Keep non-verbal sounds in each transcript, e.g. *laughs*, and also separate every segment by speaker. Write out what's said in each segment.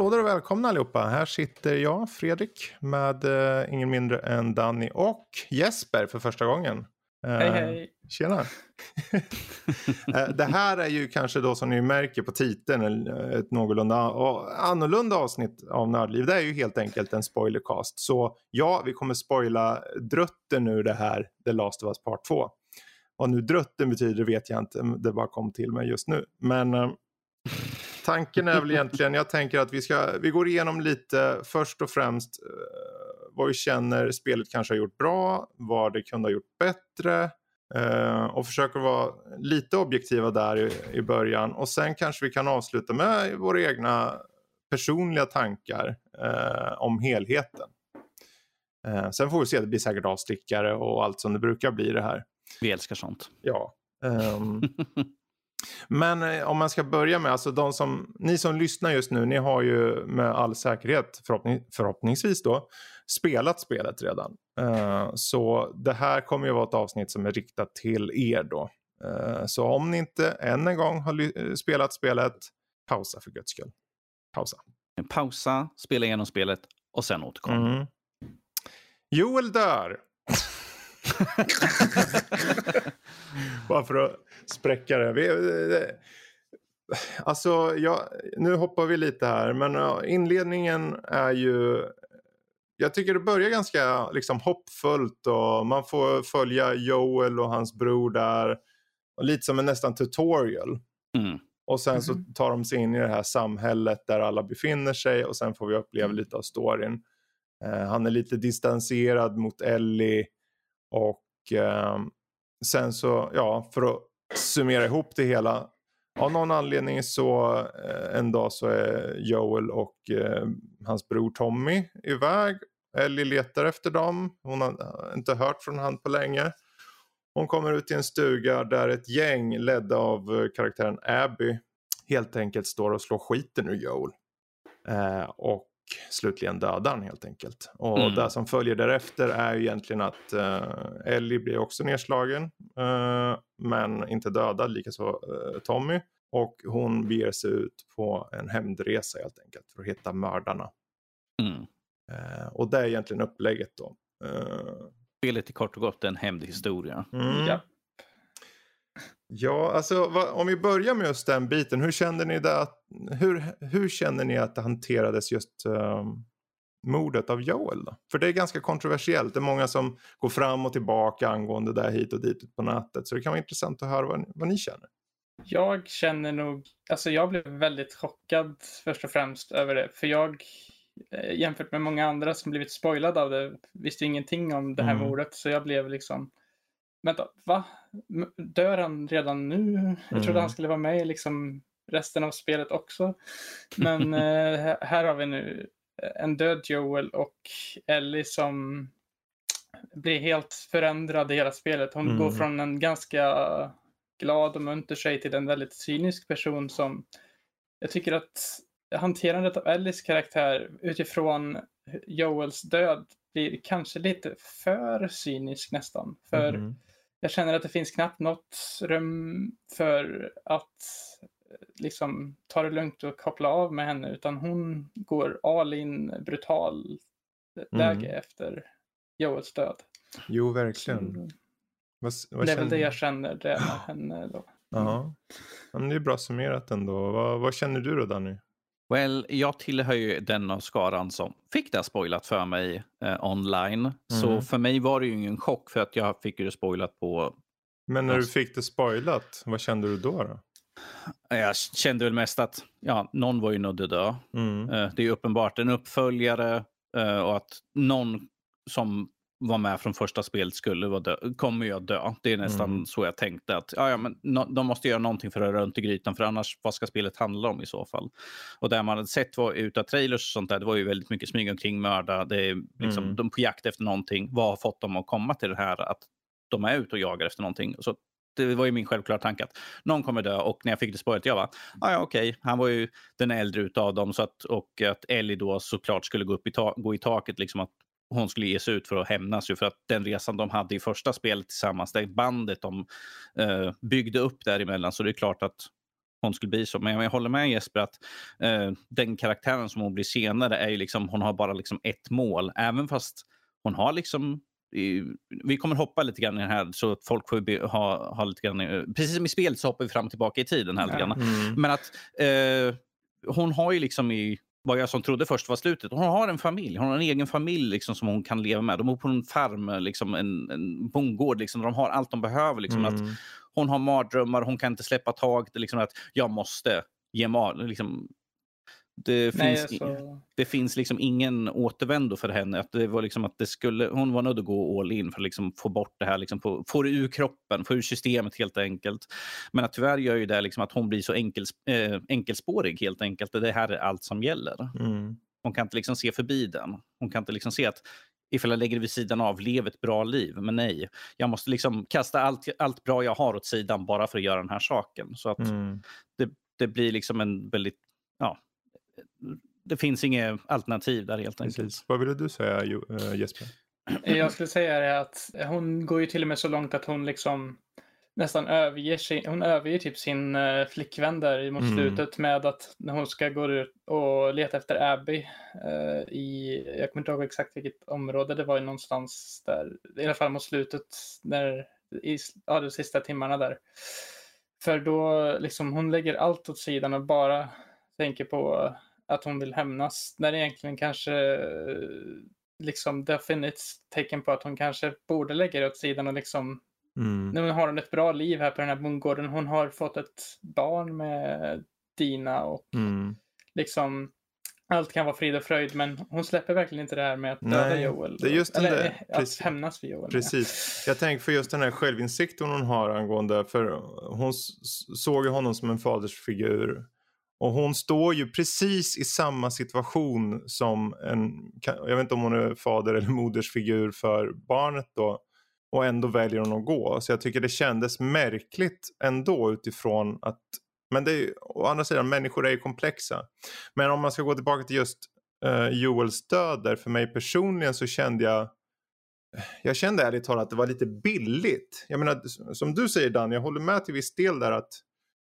Speaker 1: hallå där och välkomna allihopa. Här sitter jag, Fredrik, med uh, ingen mindre än Danny och Jesper för första gången.
Speaker 2: Uh, hej hej.
Speaker 1: Tjena. uh, *laughs* det här är ju kanske då som ni märker på titeln ett någorlunda annorlunda avsnitt av Nördliv. Det är ju helt enkelt en spoilercast. Så ja, vi kommer spoila drutten nu det här The Last of Us Part 2. Vad nu drutten betyder vet jag inte, det bara kom till mig just nu. Men tanken är väl egentligen, jag tänker att vi, ska, vi går igenom lite först och främst uh, vad vi känner spelet kanske har gjort bra, vad det kunde ha gjort bättre uh, och försöker vara lite objektiva där i, i början och sen kanske vi kan avsluta med våra egna personliga tankar uh, om helheten. sen får vi se, det blir säkert avstickare och allt som det brukar bli det här.
Speaker 3: Vi älskar sånt.
Speaker 1: Ja. Um, *laughs* Men eh, om man ska börja med, alltså de som, ni som lyssnar just nu, ni har ju med all säkerhet förhoppning, förhoppningsvis då spelat spelet redan. Uh, så det här kommer ju vara ett avsnitt som är riktat till er då. Uh, så om ni inte än en gång har spelat spelet, pausa för guds skull. Pausa.
Speaker 3: Pausa, spela igenom spelet och sen återkom. Mm.
Speaker 1: Joel dör. *laughs* Bara för att spräcka det. Vi, det alltså, ja, nu hoppar vi lite här. Men inledningen är ju... Jag tycker det börjar ganska liksom, hoppfullt och man får följa Joel och hans bror där. Och lite som en nästan tutorial. Mm. Och sen så mm-hmm. tar de sig in i det här samhället där alla befinner sig och sen får vi uppleva mm. lite av storyn. Uh, han är lite distanserad mot Ellie och uh, sen så, ja, för att summera ihop det hela. Av någon anledning så eh, en dag så är Joel och eh, hans bror Tommy iväg. Ellie letar efter dem. Hon har eh, inte hört från honom på länge. Hon kommer ut i en stuga där ett gäng ledda av eh, karaktären Abby helt enkelt står och slår skiten ur Joel. Eh, och slutligen dödar han helt enkelt. Och mm. det som följer därefter är ju egentligen att uh, Ellie blir också nedslagen. Uh, men inte dödad, likaså uh, Tommy. Och hon beger sig ut på en hämndresa helt enkelt för att hitta mördarna. Mm. Uh, och det är egentligen upplägget då.
Speaker 3: Spelet är kort och gott en hämndhistoria. Mm.
Speaker 1: Ja. Ja, alltså vad, om vi börjar med just den biten. Hur kände ni det? Hur, hur känner ni att det hanterades just um, mordet av Joel? Då? För det är ganska kontroversiellt. Det är många som går fram och tillbaka angående det hit och dit på nätet. Så det kan vara intressant att höra vad, vad ni känner.
Speaker 2: Jag känner nog, alltså jag blev väldigt chockad först och främst över det. För jag, eh, jämfört med många andra som blivit spoilade av det, visste ingenting om det här mm. mordet. Så jag blev liksom Vänta, va? Dör han redan nu? Jag trodde mm. han skulle vara med i liksom resten av spelet också. Men *laughs* eh, här har vi nu en död Joel och Ellie som blir helt förändrad i hela spelet. Hon mm. går från en ganska glad och munter sig till en väldigt cynisk person som jag tycker att hanterandet av Ellies karaktär utifrån Joels död blir kanske lite för cynisk nästan. För mm jag känner att det finns knappt något rum för att liksom ta det lugnt och koppla av med henne utan hon går all in brutal läge mm. efter Joels död.
Speaker 1: Jo, verkligen. Så,
Speaker 2: vad, vad det är väl det jag känner det med henne då.
Speaker 1: Ja, men det är bra summerat ändå. Vad, vad känner du då Danny?
Speaker 3: Well, jag tillhör ju den av skaran som fick det spoilat för mig eh, online. Mm. Så för mig var det ju ingen chock för att jag fick det spoilat på...
Speaker 1: Men när du fick det spoilat, vad kände du då? då?
Speaker 3: Jag kände väl mest att ja, någon var ju nödd att dö. Mm. Eh, det är uppenbart en uppföljare eh, och att någon som var med från första spelet skulle vara dö kommer jag dö. Det är nästan mm. så jag tänkte. att ja, ja, men no De måste göra någonting för att röra runt i grytan för annars vad ska spelet handla om i så fall? Och det man hade sett var, utav trailers och sånt där, det var ju väldigt mycket smyga omkring, mörda. Det är liksom, mm. De på jakt efter någonting. Vad har fått dem att komma till det här att de är ute och jagar efter någonting? Så det var ju min självklara tanke att någon kommer dö och när jag fick det spoilat jag bara, ah, ja okej, okay. han var ju den äldre utav dem så att, och att Ellie då såklart skulle gå upp i, ta gå i taket, liksom att hon skulle ge sig ut för att hämnas. Ju för att den resan de hade i första spelet tillsammans, det bandet de uh, byggde upp däremellan. Så det är klart att hon skulle bli så. Men jag håller med Jesper att eh, den karaktären som hon blir senare är ju liksom, hon har bara liksom ett mål. Även fast hon har liksom vi kommer hoppa lite grann i den här så att folk får ha, ha lite grann, precis som i spelet så hoppar vi fram och tillbaka i tiden här lite grann. Mm. Men att eh, hon har ju liksom i vad jag som trodde först var slutet. Hon har en familj, hon har en egen familj liksom, som hon kan leva med. De bor på en farm, liksom, en, en bondgård, liksom, de har allt de behöver. Liksom, mm. att hon har mardrömmar, hon kan inte släppa taget. Liksom, att jag måste ge mat, liksom, det Nej, finns, så... det finns liksom ingen återvändo för henne. Att det var liksom att det skulle, hon var nödd att gå all in för att liksom få bort det här, liksom få, få det ur kroppen, få ur systemet helt enkelt. Men att tyvärr gör ju det liksom att hon blir så enkel, äh, enkelspårig helt enkelt. Det här är allt som gäller. Mm. Hon kan inte liksom se förbi den. Hon kan inte liksom se att ifall jag lägger det vid sidan av, lev ett bra liv. Men nej, jag måste liksom kasta allt, allt bra jag har åt sidan bara för att göra den här saken. Så att mm. det, det blir liksom en väldigt ja, det finns inget alternativ där helt enkelt. Precis.
Speaker 1: Vad ville du säga eh, Jesper?
Speaker 2: Jag skulle säga att hon går ju till och med så långt att hon liksom nästan överger, sin, hon överger typ sin uh, flickvän där mot mm. slutet med att när hon ska gå ut och leta efter Abby uh, i, jag kommer inte ihåg exakt vilket område det var i någonstans där, i alla fall mot slutet, när, i ja, de sista timmarna där. För då liksom hon lägger allt åt sidan och bara tänker på att hon vill hämnas när det egentligen kanske liksom det har funnits tecken på att hon kanske borde lägga det åt sidan och liksom mm. nu har hon ett bra liv här på den här bondgården. Hon har fått ett barn med Dina och mm. liksom allt kan vara frid och fröjd men hon släpper verkligen inte det här med att döda Nej, Joel.
Speaker 1: Det är just den
Speaker 2: eller
Speaker 1: där,
Speaker 2: att precis, hämnas för Joel.
Speaker 1: Precis. Jag tänker för just den här självinsikten hon har angående, för hon såg ju honom som en fadersfigur och hon står ju precis i samma situation som en, jag vet inte om hon är fader eller *laughs* modersfigur för barnet då. Och ändå väljer hon att gå. Så jag tycker det kändes märkligt ändå utifrån att, men det är ju, å andra sidan människor är ju komplexa. Men om man ska gå tillbaka till just uh, Joels död där, för mig personligen så kände jag jag kände ärligt talat att det var lite billigt. Jag menar, som du säger Dan, jag håller med till viss del där att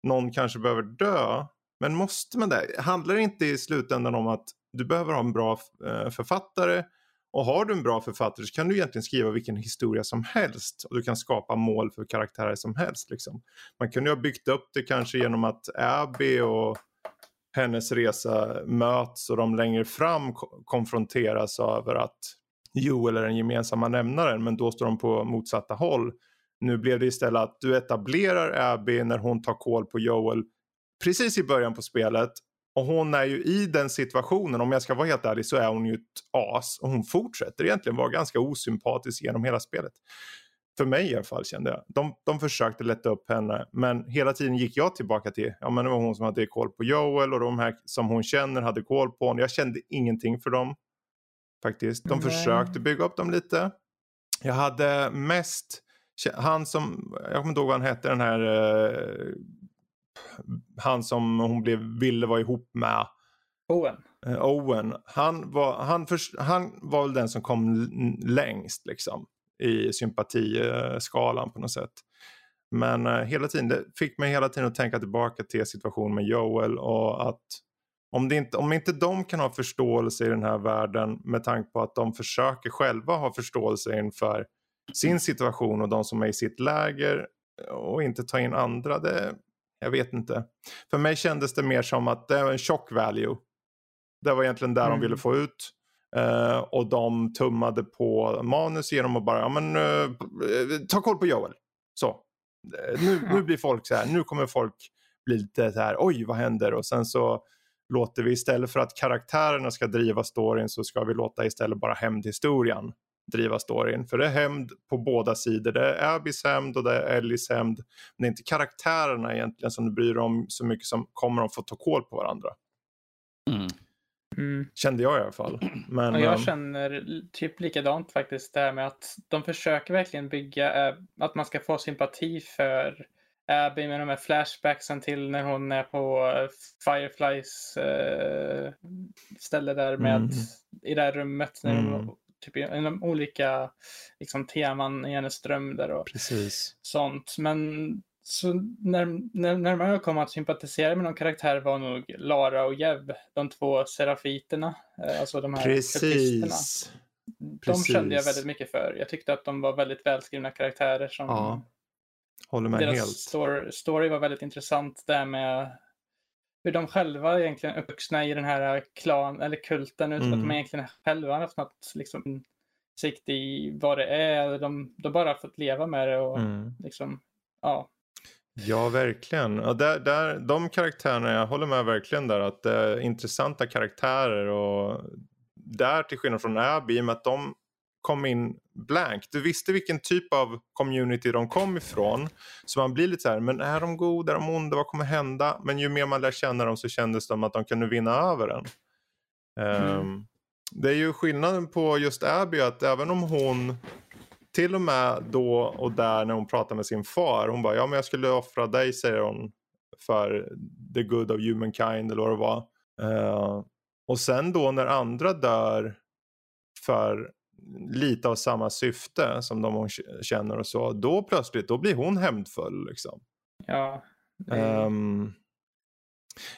Speaker 1: någon kanske behöver dö. Men måste man det? Handlar det inte i slutändan om att du behöver ha en bra eh, författare och har du en bra författare så kan du egentligen skriva vilken historia som helst och du kan skapa mål för karaktärer som helst. Liksom. Man kunde ha byggt upp det kanske genom att Abby och hennes resa möts och de längre fram konfronteras över att Joel är den gemensamma nämnaren men då står de på motsatta håll. Nu blev det istället att du etablerar Abby när hon tar koll på Joel precis i början på spelet och hon är ju i den situationen, om jag ska vara helt ärlig så är hon ju ett as och hon fortsätter egentligen vara ganska osympatisk genom hela spelet. För mig i alla fall kände jag. De, de försökte lätta upp henne men hela tiden gick jag tillbaka till, ja men det var hon som hade koll på Joel och de här som hon känner hade koll på honom. Jag kände ingenting för dem faktiskt. De Nej. försökte bygga upp dem lite. Jag hade mest, han som, jag kommer inte ihåg vad han hette den här eh, han som hon blev, ville vara ihop med.
Speaker 2: Owen.
Speaker 1: Uh, Owen. Han var, han, för, han var väl den som kom längst liksom i sympatiskalan på något sätt. Men uh, hela tiden, det fick mig hela tiden att tänka tillbaka till situationen med Joel och att om, det inte, om inte de kan ha förståelse i den här världen med tanke på att de försöker själva ha förståelse inför sin situation och de som är i sitt läger och inte ta in andra. Det, jag vet inte. För mig kändes det mer som att det var en chock value. Det var egentligen där mm. de ville få ut. Uh, och de tummade på manus genom att bara, ja men uh, ta koll på Joel. Så. Nu, nu blir folk så här, nu kommer folk bli lite så här, oj vad händer? Och sen så låter vi istället för att karaktärerna ska driva storyn så ska vi låta istället bara hämndhistorien driva storyn. För det är hämnd på båda sidor. Det är Abbys hämnd och det är Ellies hämnd. Men det är inte karaktärerna egentligen som du bryr dig om så mycket som kommer att få ta koll på varandra. Mm. Mm. Kände jag i alla fall. Men,
Speaker 2: och jag um... känner typ likadant faktiskt. Det här med att de försöker verkligen bygga äh, att man ska få sympati för Abby med de här flashbacksen till när hon är på eh, Fireflies äh, ställe där med mm. i det här rummet. När mm. de typ inom olika liksom, teman i hennes dröm där och
Speaker 1: Precis.
Speaker 2: sånt. Men så när, när, närmare jag kom att sympatisera med någon karaktär var nog Lara och Jev, de två serafiterna. Eh, alltså de här
Speaker 1: Precis.
Speaker 2: De Precis. kände jag väldigt mycket för. Jag tyckte att de var väldigt välskrivna karaktärer. Som
Speaker 1: ja, håller med
Speaker 2: deras
Speaker 1: helt.
Speaker 2: Story, story var väldigt intressant. Där med hur de själva egentligen är uppvuxna i den här klan eller kulten utan mm. att de egentligen själva har haft något liksom, sikt i vad det är. De, de bara fått leva med det och mm. liksom, ja.
Speaker 1: Ja, verkligen. Och där, där, de karaktärerna, jag håller med verkligen där att det är intressanta karaktärer och där till skillnad från Abby, i och med att de kom in blank. Du visste vilken typ av community de kom ifrån. Så man blir lite så här, men är de goda, är de onda, vad kommer hända? Men ju mer man lär känna dem så kändes det som att de kunde vinna över en. Mm. Um, det är ju skillnaden på just Abby att även om hon till och med då och där när hon pratar med sin far. Hon bara, ja men jag skulle offra dig säger hon. För the good of humankind eller vad det var. Uh, och sen då när andra dör för lite av samma syfte som de hon känner och så. Då plötsligt, då blir hon hämndfull liksom.
Speaker 2: Ja.
Speaker 1: Um,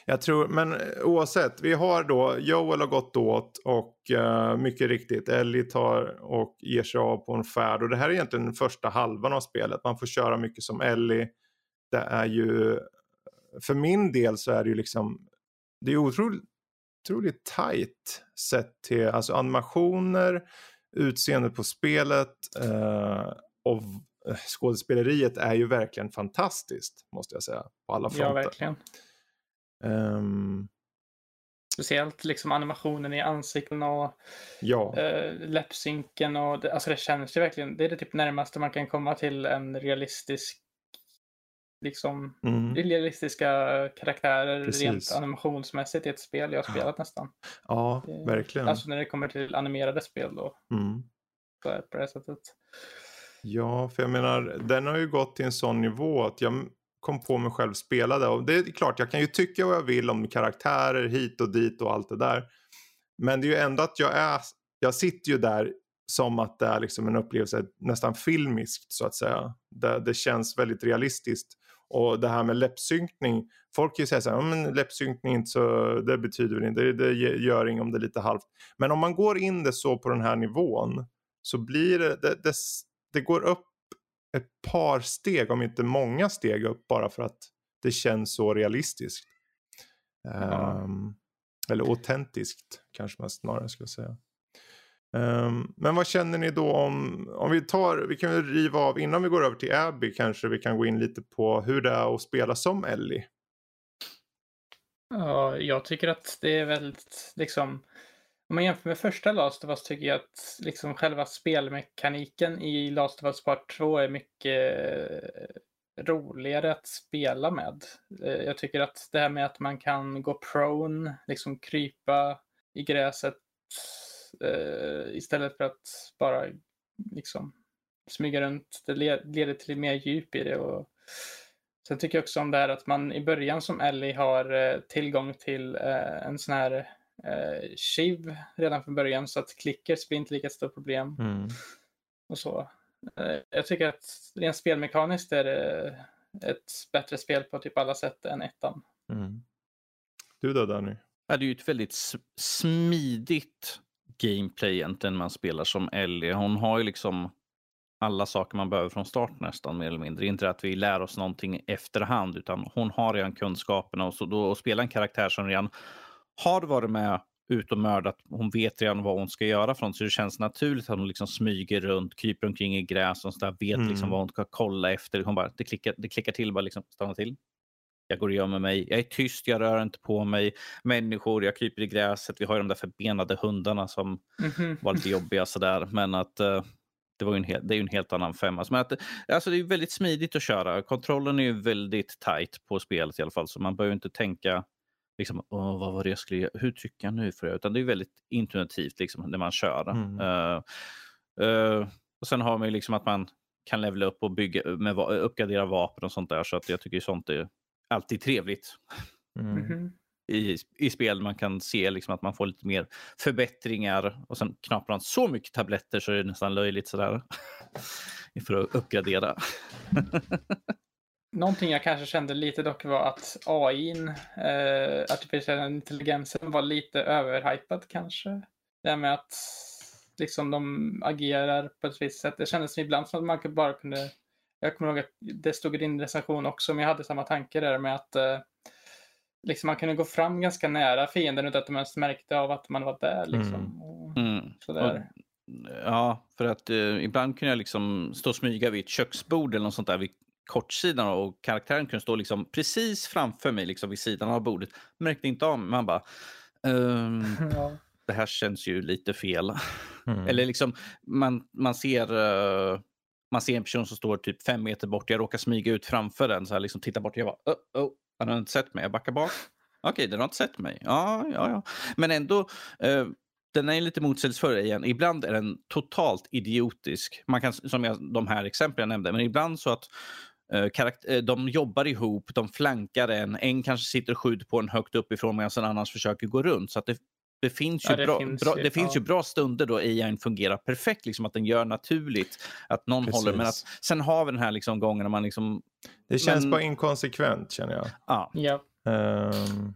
Speaker 1: jag tror, men oavsett, vi har då, Joel har gått åt och uh, mycket riktigt, Ellie tar och ger sig av på en färd och det här är egentligen den första halvan av spelet. Man får köra mycket som Ellie. Det är ju, för min del så är det ju liksom, det är otroligt, otroligt tight sett till alltså animationer, utseendet på spelet uh, och skådespeleriet är ju verkligen fantastiskt måste jag säga på alla fronter.
Speaker 2: Ja, verkligen. Um... Speciellt liksom animationen i ansikten och
Speaker 1: ja.
Speaker 2: uh, läppsynken och det, alltså det känns ju verkligen, det är det typ närmaste man kan komma till en realistisk liksom mm. realistiska karaktärer Precis. rent animationsmässigt i ett spel jag har spelat nästan.
Speaker 1: Ja, det, verkligen.
Speaker 2: Alltså när det kommer till animerade spel då.
Speaker 1: Mm.
Speaker 2: Så på det sättet.
Speaker 1: Ja, för jag menar, den har ju gått till en sån nivå att jag kom på mig själv spelade. Och det är klart, jag kan ju tycka vad jag vill om karaktärer hit och dit och allt det där. Men det är ju ändå att jag är, jag sitter ju där som att det är liksom en upplevelse nästan filmiskt så att säga. Det, det känns väldigt realistiskt. Och det här med läppsynkning, folk kan ju säga så här, men läppsynkning inte så, det betyder väl inte, det, det gör inget om det är lite halvt. Men om man går in det så på den här nivån så blir det, det, det, det går upp ett par steg, om inte många steg upp bara för att det känns så realistiskt. Ja. Um, eller autentiskt kanske man snarare skulle säga. Um, men vad känner ni då om, om vi tar, vi kan väl riva av innan vi går över till Abby kanske vi kan gå in lite på hur det är att spela som Ellie.
Speaker 2: Ja, jag tycker att det är väldigt liksom om man jämför med första Last of Us tycker jag att liksom själva spelmekaniken i Last of Us Part 2 är mycket roligare att spela med. Eh, jag tycker att det här med att man kan gå prone, liksom krypa i gräset eh, istället för att bara liksom smyga runt, det leder till mer djup i det. Och Sen tycker jag också om det här att man i början som Ellie har tillgång till en sån här eh, Shiv redan från början så att clickers blir inte lika stort problem.
Speaker 1: Mm.
Speaker 2: Och så. Eh, jag tycker att rent spelmekaniskt är det ett bättre spel på typ alla sätt än ettan.
Speaker 1: Mm. Du då Danny?
Speaker 3: Ja, det är ju ett väldigt smidigt gameplay egentligen man spelar som Ellie. Hon har ju liksom alla saker man behöver från start nästan mer eller mindre. Inte att vi lär oss någonting efterhand utan hon har redan kunskaperna och, så då, och spela en karaktär som redan har varit med ut och mördat. Hon vet redan vad hon ska göra från så det känns naturligt att hon liksom smyger runt, kryper omkring i gräs och så där, vet liksom mm. liksom vad hon ska kolla efter. Hon bara, det, klickar, det klickar till, bara liksom stanna till. Jag går och gömmer mig. Jag är tyst, jag rör inte på mig. Människor, jag kryper i gräset. Vi har ju de där förbenade hundarna som mm -hmm. var lite jobbiga sådär. Men att uh, det, var ju en hel, det är ju en helt annan femma. Men att, alltså det är väldigt smidigt att köra. Kontrollen är ju väldigt tight på spelet i alla fall. Så man behöver inte tänka liksom, Åh, vad var det jag skulle göra? Hur trycker jag nu för det? Utan det är väldigt intuitivt liksom, när man kör. Mm. Uh, uh, och sen har man ju liksom att man kan levela upp och bygga, med, uppgradera vapen och sånt där. Så att jag tycker sånt är alltid trevligt.
Speaker 1: Mm. Mm-hmm.
Speaker 3: I, I spel man kan se liksom att man får lite mer förbättringar och sen knaprar man så mycket tabletter så är det nästan löjligt sådär. *laughs* för att uppgradera. *laughs*
Speaker 2: Någonting jag kanske kände lite dock var att AI, eh, artificiella intelligensen, var lite överhypad kanske. Det här med att liksom de agerar på ett visst sätt. Det kändes ibland som att man bara kunde jag kommer ihåg att det stod i din recension också, men jag hade samma tanke där med att eh, liksom man kunde gå fram ganska nära fienden utan att de ens märkte av att man var där. Liksom, mm. Och, mm.
Speaker 3: sådär. Och, ja, för att eh, ibland kunde jag liksom stå och smyga vid ett köksbord eller något sånt där vid kortsidan och karaktären kunde stå liksom precis framför mig liksom vid sidan av bordet. Märkte inte av mig. Man bara... Um, *laughs* ja. Det här känns ju lite fel. Mm. Eller liksom, man, man ser... Uh, man ser en person som står typ fem meter bort. Jag råkar smyga ut framför den. Så här, liksom, tittar bort. Jag bara, oh, oh, han har inte sett mig. Jag backar bak. *laughs* Okej, okay, den har inte sett mig. Ja, ja, ja. Men ändå, eh, den är lite motsägelsefull igen. Ibland är den totalt idiotisk. Man kan, som jag, de här exemplen jag nämnde. Men ibland så att eh, eh, de jobbar ihop, de flankar en. En kanske sitter och skjuter på en högt uppifrån medan en annan försöker gå runt. Så att det det finns ju, ja, det bra, finns bra, ju, det finns ju bra stunder då AI fungerar perfekt, liksom att den gör naturligt att någon Precis. håller. Men att, sen har vi den här liksom gången när man liksom...
Speaker 1: Det känns men... bara inkonsekvent känner jag.
Speaker 2: Ja. ja. Um,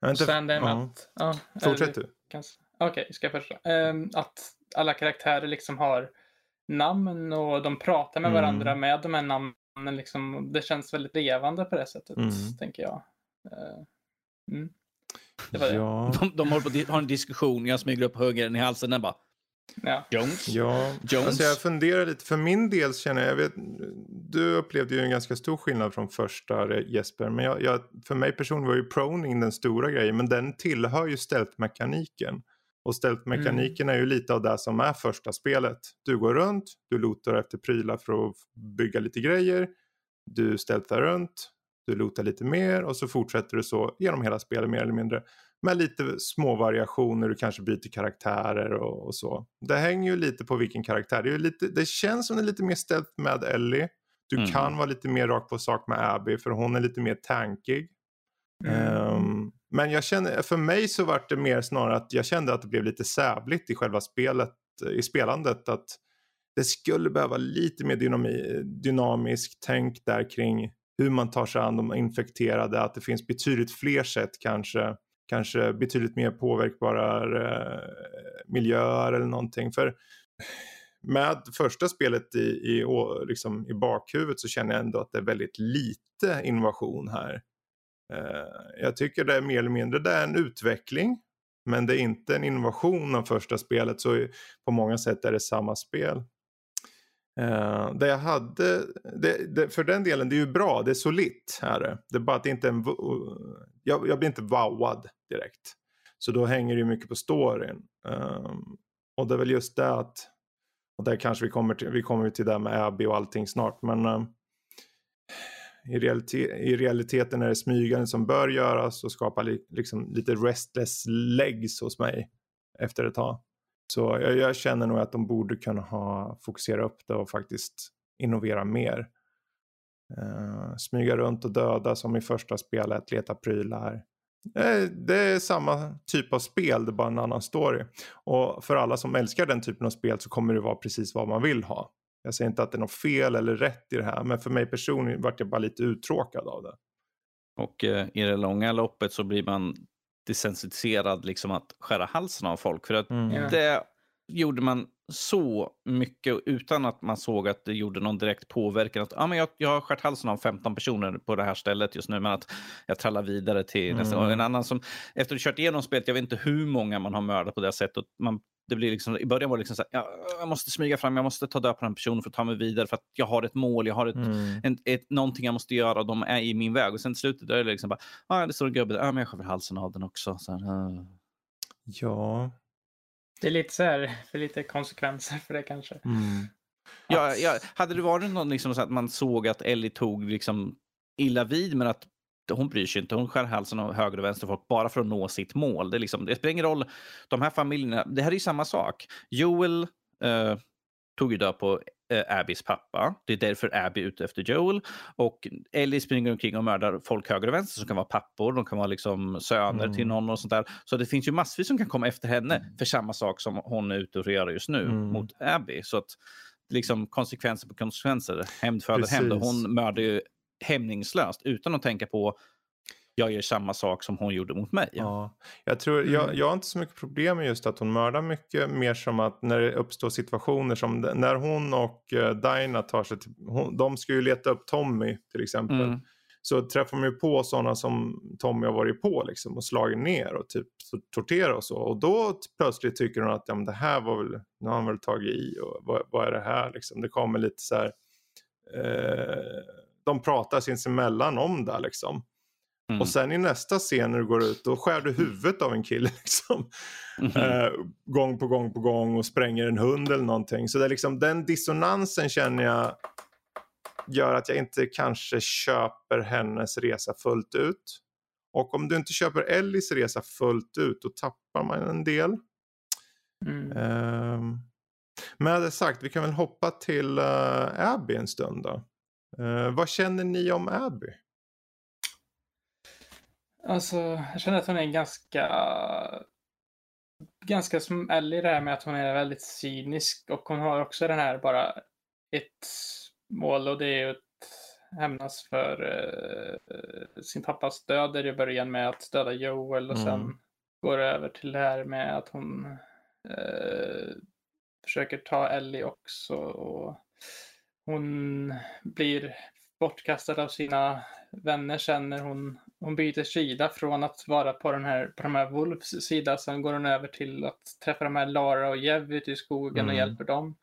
Speaker 1: jag inte, sen den
Speaker 2: ja. att... Ja,
Speaker 1: Fortsätt du.
Speaker 2: Okej, okay, ska jag först. Um, att alla karaktärer liksom har namn och de pratar med mm. varandra med de här namnen. Liksom, det känns väldigt levande på det sättet, mm. tänker jag. Uh,
Speaker 3: mm. Det var ja. det. De, de håller på har en diskussion, jag smyger upp högern i halsen den bara
Speaker 2: Ja.
Speaker 3: Jones?
Speaker 1: Ja, Jones. Alltså jag funderar lite. För min del känner jag, jag vet, du upplevde ju en ganska stor skillnad från första Jesper. Men jag, jag, för mig personligen var ju proning den stora grejen. Men den tillhör ju stealth-mekaniken. Och stealth-mekaniken mm. är ju lite av det som är första spelet. Du går runt, du lotar efter prylar för att bygga lite grejer. Du stealthar runt, du lotar lite mer och så fortsätter du så genom hela spelet mer eller mindre. Med lite små variationer, du kanske byter karaktärer och, och så. Det hänger ju lite på vilken karaktär. Det, lite, det känns som det är lite mer ställt med Ellie. Du mm. kan vara lite mer rakt på sak med Abby för hon är lite mer tankig. Mm. Um, men jag känner, för mig så var det mer snarare att jag kände att det blev lite sävligt i själva spelet, i spelandet. Att det skulle behöva lite mer dynami, dynamiskt tänk där kring hur man tar sig an de infekterade, att det finns betydligt fler sätt kanske, kanske betydligt mer påverkbara eh, miljöer eller någonting. För med första spelet i, i, liksom i bakhuvudet så känner jag ändå att det är väldigt lite innovation här. Eh, jag tycker det är mer eller mindre det är en utveckling men det är inte en innovation av första spelet så på många sätt är det samma spel. Uh, det jag hade, det, det, för den delen, det är ju bra, det är solitt här. Det är bara att det inte är en, jag, jag blir inte wowad direkt. Så då hänger det ju mycket på storyn. Um, och det är väl just det att, och där kanske vi kommer till, vi kommer till det med Abby och allting snart, men um, i, realite, i, realiteten är det smygande som bör göras och skapa li, liksom lite restless legs hos mig efter ett tag. Så jag, jag, känner nog att de borde kunna ha fokusera upp det och faktiskt innovera mer. Uh, smyga runt och döda som i första spelet, leta prylar. Det, det är samma typ av spel, det är bara en annan story. Och för alla som älskar den typen av spel så kommer det vara precis vad man vill ha. Jag säger inte att det är något fel eller rätt i det här, men för mig personligen vart jag bara lite uttråkad av det.
Speaker 3: Och eh, i det långa loppet så blir man desensitiserad liksom att skära halsen av folk. För att mm. det gjorde man så mycket utan att man såg att det gjorde någon direkt påverkan. Att, ah, men jag, jag har skärt halsen av 15 personer på det här stället just nu, men att jag trallar vidare till mm. nästa gång. En annan som, efter att ha kört igenom spelet, jag vet inte hur många man har mördat på det sättet. Man, det blir liksom, I början var det liksom så här, ja, jag måste smyga fram, jag måste ta död på den personen för att ta mig vidare, för att jag har ett mål, jag har ett, mm. en, ett, någonting jag måste göra och de är i min väg. Och sen till slutet är det liksom bara, ah, det står en gubbe där, ah, men jag skär halsen av den också. Så här, uh.
Speaker 1: Ja,
Speaker 2: det är lite så här, för lite konsekvenser för det kanske. Mm.
Speaker 3: Ja, ja, hade det varit någon liksom så att man såg att Ellie tog liksom illa vid men att hon bryr sig inte. Hon skär halsen av höger och vänster folk bara för att nå sitt mål. Det, liksom, det spelar ingen roll. De här familjerna, det här är ju samma sak. Joel eh, tog ju död på eh, Abbys pappa. Det är därför Abby är ute efter Joel. Och Ellie springer omkring och mördar folk höger och vänster som kan vara pappor, de kan vara liksom söner mm. till någon och sånt där. Så det finns ju massvis som kan komma efter henne mm. för samma sak som hon är ute och gör just nu mm. mot Abby. Så att liksom konsekvenser på konsekvenser. Hämnd föder hämnd. Hon mördar ju hämningslöst utan att tänka på jag gör samma sak som hon gjorde mot mig.
Speaker 1: Ja. Jag, tror, jag, mm. jag har inte så mycket problem med just att hon mördar mycket. Mer som att när det uppstår situationer som när hon och uh, Dinah tar sig till... Hon, de ska ju leta upp Tommy till exempel. Mm. Så träffar man ju på sådana som Tommy har varit på liksom, och slagit ner och typ torterat och så. Och då plötsligt tycker hon att ja, men det här var väl, nu har han väl tagit i och vad, vad är det här liksom. Det kommer lite så här, eh, de pratar sinsemellan om det liksom. Mm. Och sen i nästa scen när du går ut då skär du huvudet av en kille *laughs* liksom. Mm. Eh, gång på gång på gång och spränger en hund eller någonting. Så det är liksom den dissonansen känner jag gör att jag inte kanske köper hennes resa fullt ut. Och om du inte köper Ellis resa fullt ut då tappar man en del. Mm. Uh, med det sagt, vi kan väl hoppa till uh, Abby en stund då. Uh, vad känner ni om Abby?
Speaker 2: Alltså, jag känner att hon är ganska ganska som Ellie det här med att hon är väldigt cynisk och hon har också den här bara ett mål och det är att hämnas för uh, sin pappas död i början med att döda Joel och mm. sen går över till det här med att hon uh, försöker ta Ellie också och hon blir bortkastad av sina vänner sen när hon, hon byter sida från att vara på den här, på de här Wolves sida. Sen går hon över till att träffa de här Lara och Jev ute i skogen mm. och hjälper dem.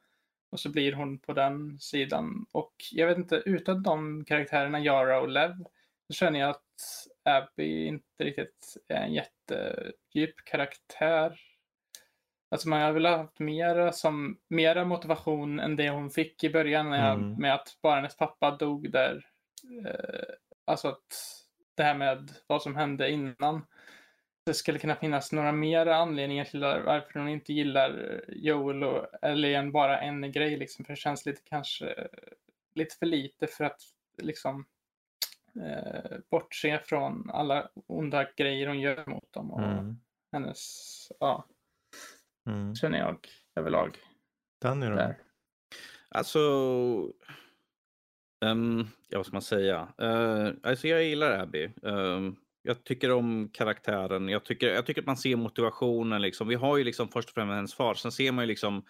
Speaker 2: Och så blir hon på den sidan. Och jag vet inte, utan de karaktärerna, Yara och Lev, så känner jag att Abby inte riktigt är en jättedjup karaktär. Alltså man hade velat ha haft mera, som, mera motivation än det hon fick i början mm. med att bara hennes pappa dog där. Eh, alltså att det här med vad som hände innan. Det skulle kunna finnas några mer anledningar till varför hon inte gillar Joel och Ellen bara en grej liksom. För det känns lite kanske lite för lite för att liksom eh, bortse från alla onda grejer hon gör mot dem och mm. hennes, ja, mm. känner jag överlag.
Speaker 1: Danny då? Där.
Speaker 3: Alltså, um, ja vad ska man säga? Uh, alltså jag gillar Abby. Um, jag tycker om karaktären. Jag tycker, jag tycker att man ser motivationen. Liksom. Vi har ju liksom först och främst hennes far. Sen ser man ju liksom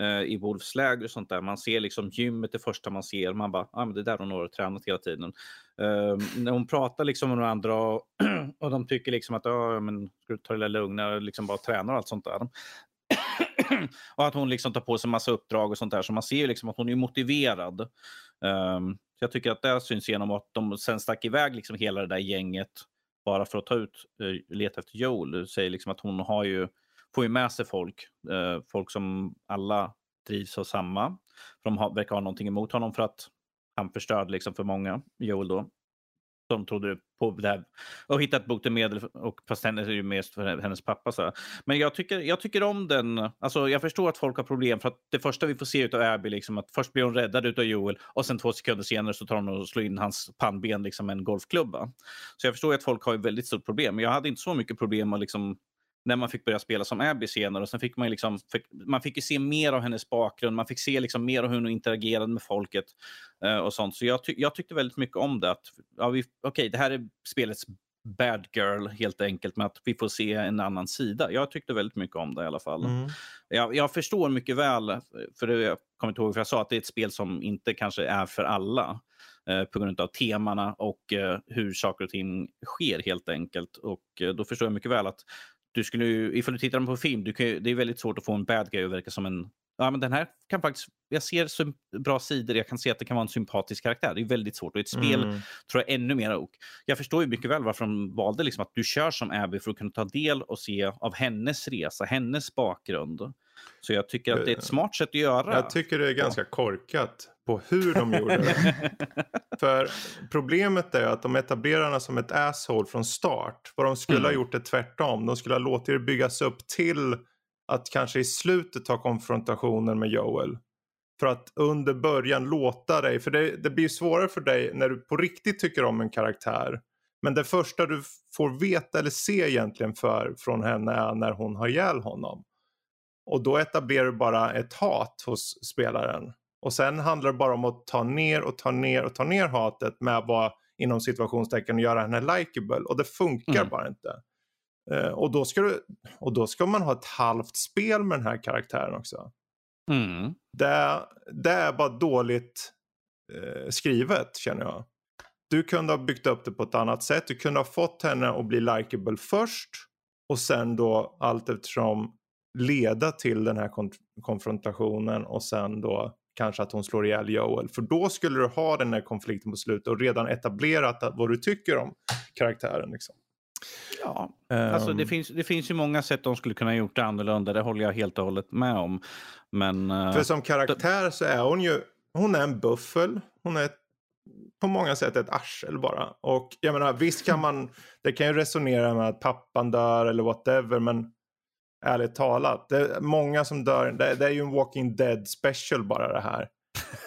Speaker 3: eh, i Wolfs läger och sånt där. Man ser liksom gymmet det första man ser. Man bara, ah, men det är där hon har tränat hela tiden. Eh, när hon pratar liksom med några andra och, *clears throat* och de tycker liksom att, ah, men ska du ta det lugna och liksom bara träna och allt sånt där. *clears throat* och att hon liksom tar på sig massa uppdrag och sånt där. Så man ser liksom att hon är motiverad. Um, jag tycker att det syns genom att de sen stack iväg liksom hela det där gänget bara för att ta ut, uh, leta efter Joel. Du Säger liksom att hon har ju, får ju med sig folk, Uh, folk som alla drivs av samma. För de har, verkar ha någonting emot honom för att han förstörde liksom för många, Joel då de trodde på det här och hittat botemedel och fast hennes är ju mest för hennes pappa. Så. Men jag tycker, jag tycker om den. Alltså, jag förstår att folk har problem för att det första vi får se av Abby liksom att först blir hon räddad av Joel och sen två sekunder senare så tar hon och slår in hans pannben liksom med en golfklubba. Så jag förstår att folk har ett väldigt stort problem. Men jag hade inte så mycket problem att liksom när man fick börja spela som Abby senare. Och sen fick man, liksom, man fick se mer av hennes bakgrund, man fick se liksom mer av hur hon interagerade med folket. Uh, och sånt. Så jag, ty jag tyckte väldigt mycket om det. Att, ja, Okej, okay, det här är spelets bad girl helt enkelt med att vi får se en annan sida. Jag tyckte väldigt mycket om det i alla fall. Mm. Jag, jag, förstår mycket väl, för det, jag kommer inte ihåg för jag sa att det är ett spel som inte kanske är för alla eh, på grund av temana och eh, hur saker och ting sker helt enkelt. Och eh, då förstår jag mycket väl att du skulle ifall du tittar på film, du kan, det är väldigt svårt att få en bad guy att verka som en ja, men den här kan faktiskt, jag ser så bra sidor, jag kan se att det kan vara en sympatisk karaktär. Det är väldigt svårt och i ett spel mm. tror jag ännu mer. Och jag förstår ju mycket väl varför de valde liksom att du kör som Abby för att kunna ta del och se av hennes resa, hennes bakgrund. Så jag tycker att det är ett smart sätt att göra.
Speaker 1: Jag tycker det är ganska korkat på hur de gjorde det. *laughs* För problemet är att de etablerar som ett asshole från start. Vad de skulle mm. ha gjort är tvärtom. De skulle ha låtit det byggas upp till att kanske i slutet ta konfrontationen med Joel. För att under början låta dig, för det, det blir svårare för dig när du på riktigt tycker om en karaktär. Men det första du får veta eller se egentligen för, från henne är när hon har ihjäl honom. Och då etablerar du bara ett hat hos spelaren. Och sen handlar det bara om att ta ner och ta ner och ta ner hatet med att vara inom situationstecken och göra henne likeable. Och det funkar mm. bara inte. Uh, och, då ska du, och då ska man ha ett halvt spel med den här karaktären också. Mm. Det, det är bara dåligt uh, skrivet känner jag. Du kunde ha byggt upp det på ett annat sätt. Du kunde ha fått henne att bli likeable först och sen då allt eftersom leda till den här konf konfrontationen och sen då kanske att hon slår ihjäl Joel. För då skulle du ha den här konflikten på slutet och redan etablerat vad du tycker om karaktären. Liksom.
Speaker 3: Ja, um... alltså det finns, det finns ju många sätt de skulle kunna gjort det annorlunda. Det håller jag helt och hållet med om. Men, uh...
Speaker 1: För som karaktär så är hon ju hon är en buffel. Hon är på många sätt ett arsel bara. Och jag menar visst kan man, det kan ju resonera med att pappan dör eller whatever men ärligt talat, det är många som dör, det, det är ju en Walking Dead special bara det här.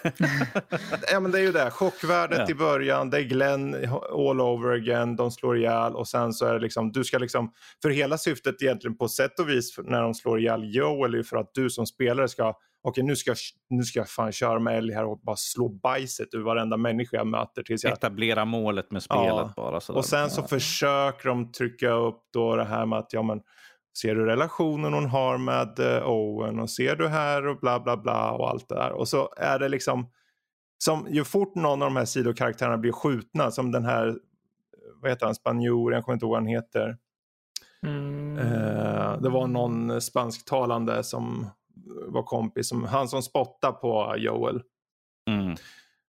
Speaker 1: *laughs* ja men det är ju det, chockvärdet ja. i början, det är Glenn all over again, de slår ihjäl och sen så är det liksom, du ska liksom, för hela syftet egentligen på sätt och vis när de slår ihjäl Joel är ju för att du som spelare ska okej nu ska, nu ska jag fan köra med Ellie här och bara slå bajset ur varenda människa jag möter. Tills jag...
Speaker 3: Etablera målet med spelet ja. bara.
Speaker 1: Sådär. Och sen så ja. försöker de trycka upp då det här med att ja men ser du relationen hon har med uh, Owen och ser du här och bla bla bla och allt det där. Och så är det liksom som ju fort någon av de här sidokaraktärerna blir skjutna som den här vad heter han, spanjor, jag kommer inte ihåg vad han heter. Mm. Uh, det var någon spansktalande som var kompis, som, han som spottar på Joel. Mm.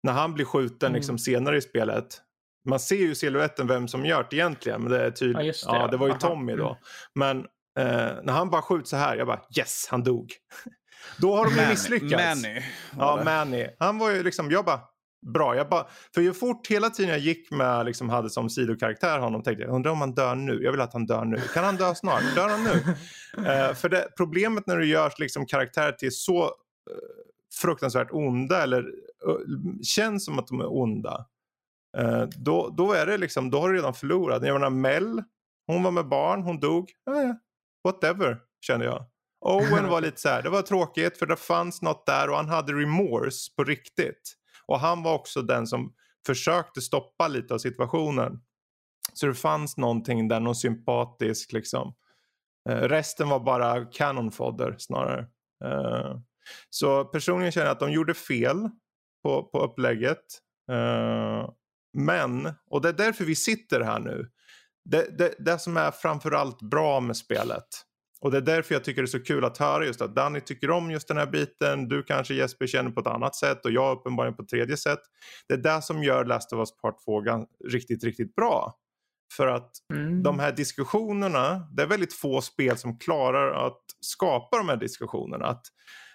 Speaker 1: När han blir skjuten mm. liksom, senare i spelet. Man ser ju siluetten vem som gör det egentligen. Men det, är tydligt, ja, det, ja, det var ju Tommy då. Mm. Men eh, när han bara skjuter så här, jag bara yes, han dog. *laughs* då har de ju misslyckats.
Speaker 3: Manny.
Speaker 1: Ja, Manny. Han var ju liksom, jag bara bra. Jag bara, för ju fort hela tiden jag gick med, liksom hade som sidokaraktär honom tänkte jag, undrar om han dör nu? Jag vill att han dör nu. Kan han dö snart? Dör han nu? uh, *laughs* för det, problemet när du gör liksom karaktärer till så uh, fruktansvärt onda eller uh, känns som att de är onda. då, då är det liksom, då har du redan förlorat. Jag menar Mel, hon var med barn, hon dog. Whatever, kände jag. Owen var *laughs* lite så här, det var tråkigt för det fanns något där och han hade remorse på riktigt. Och han var också den som försökte stoppa lite av situationen. Så det fanns någonting där, någon sympatisk liksom. Uh, resten var bara canon fodder snarare. Uh, så personligen känner jag att de gjorde fel på, på upplägget. Uh, men, och det är därför vi sitter här nu. Det, det, det som är framförallt bra med spelet och det är därför jag tycker det är så kul att höra just att Danny tycker om just den här biten. Du kanske Jesper känner på ett annat sätt och jag uppenbarligen på ett tredje sätt. Det är det som gör Last of Us Part 2 riktigt, riktigt bra. För att mm. de här diskussionerna, det är väldigt få spel som klarar att skapa de här diskussionerna. Att,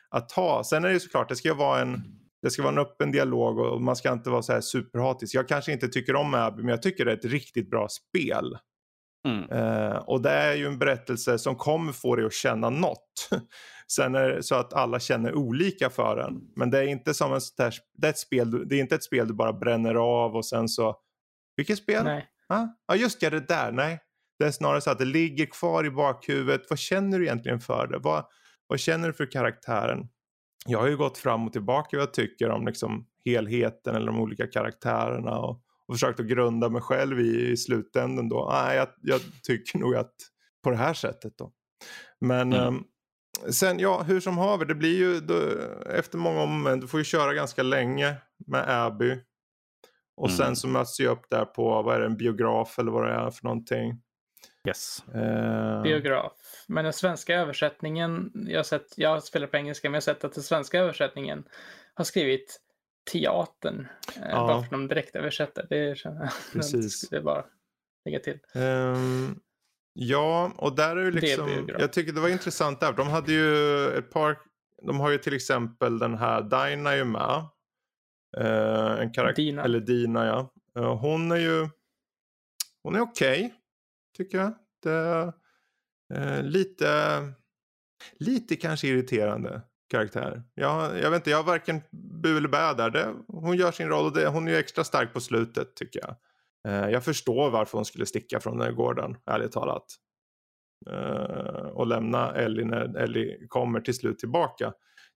Speaker 1: att ha. Sen är det såklart, det ska vara en det ska vara en öppen dialog och man ska inte vara så här superhatisk. Jag kanske inte tycker om Abby men jag tycker det är ett riktigt bra spel. Mm. Uh, och det är ju en berättelse som kommer få dig att känna något. *laughs* Sen är det så att alla känner olika för den. Men det är inte som en där, det är ett spel, det är inte ett spel du bara bränner av och sen så... Vilket spel?
Speaker 2: Nej.
Speaker 1: Ja, ah, just det, det där. Nej. Det är snarare så att det ligger kvar i bakhuvudet. Vad känner du egentligen för det? Vad, vad känner du för karaktären? Jag har ju gått fram och tillbaka vad jag tycker om liksom helheten eller de olika karaktärerna. Och och försökt att grunda mig själv i, i slutändan då. Nej, jag, jag, tycker nog att på det här sättet då. Men mm. um, sen, ja, hur som haver, det blir ju då, efter många om du får ju köra ganska länge med Abby. Och mm. sen så möts jag upp där på, vad är det, en biograf eller vad det är för någonting.
Speaker 3: Yes.
Speaker 2: Uh... Biograf. Men den svenska översättningen, jag har, sett, jag spelar på engelska, men jag har sett att den svenska översättningen har skrivit teatern. Eh, ja. Bara för de direkt översätter. Det, *laughs* Precis. det är bara lägga till. Um,
Speaker 1: ja, och där är ju liksom. Jag tycker det var intressant där. De hade ju ett par. De har ju till exempel den här Dina ju med. Uh, en karaktär. Dina. Eller Dina ja. Uh, hon är ju. Hon är okej. Okay, tycker jag. Det, Eh, lite. Lite kanske irriterande karaktär. Jag, jag vet inte, jag har varken bu eller bä där. Det, hon gör sin roll och det, hon är ju extra stark på slutet tycker jag. Eh, jag förstår varför hon skulle sticka från den här gården, ärligt talat. Eh, och lämna Ellie när Ellie kommer till slut tillbaka.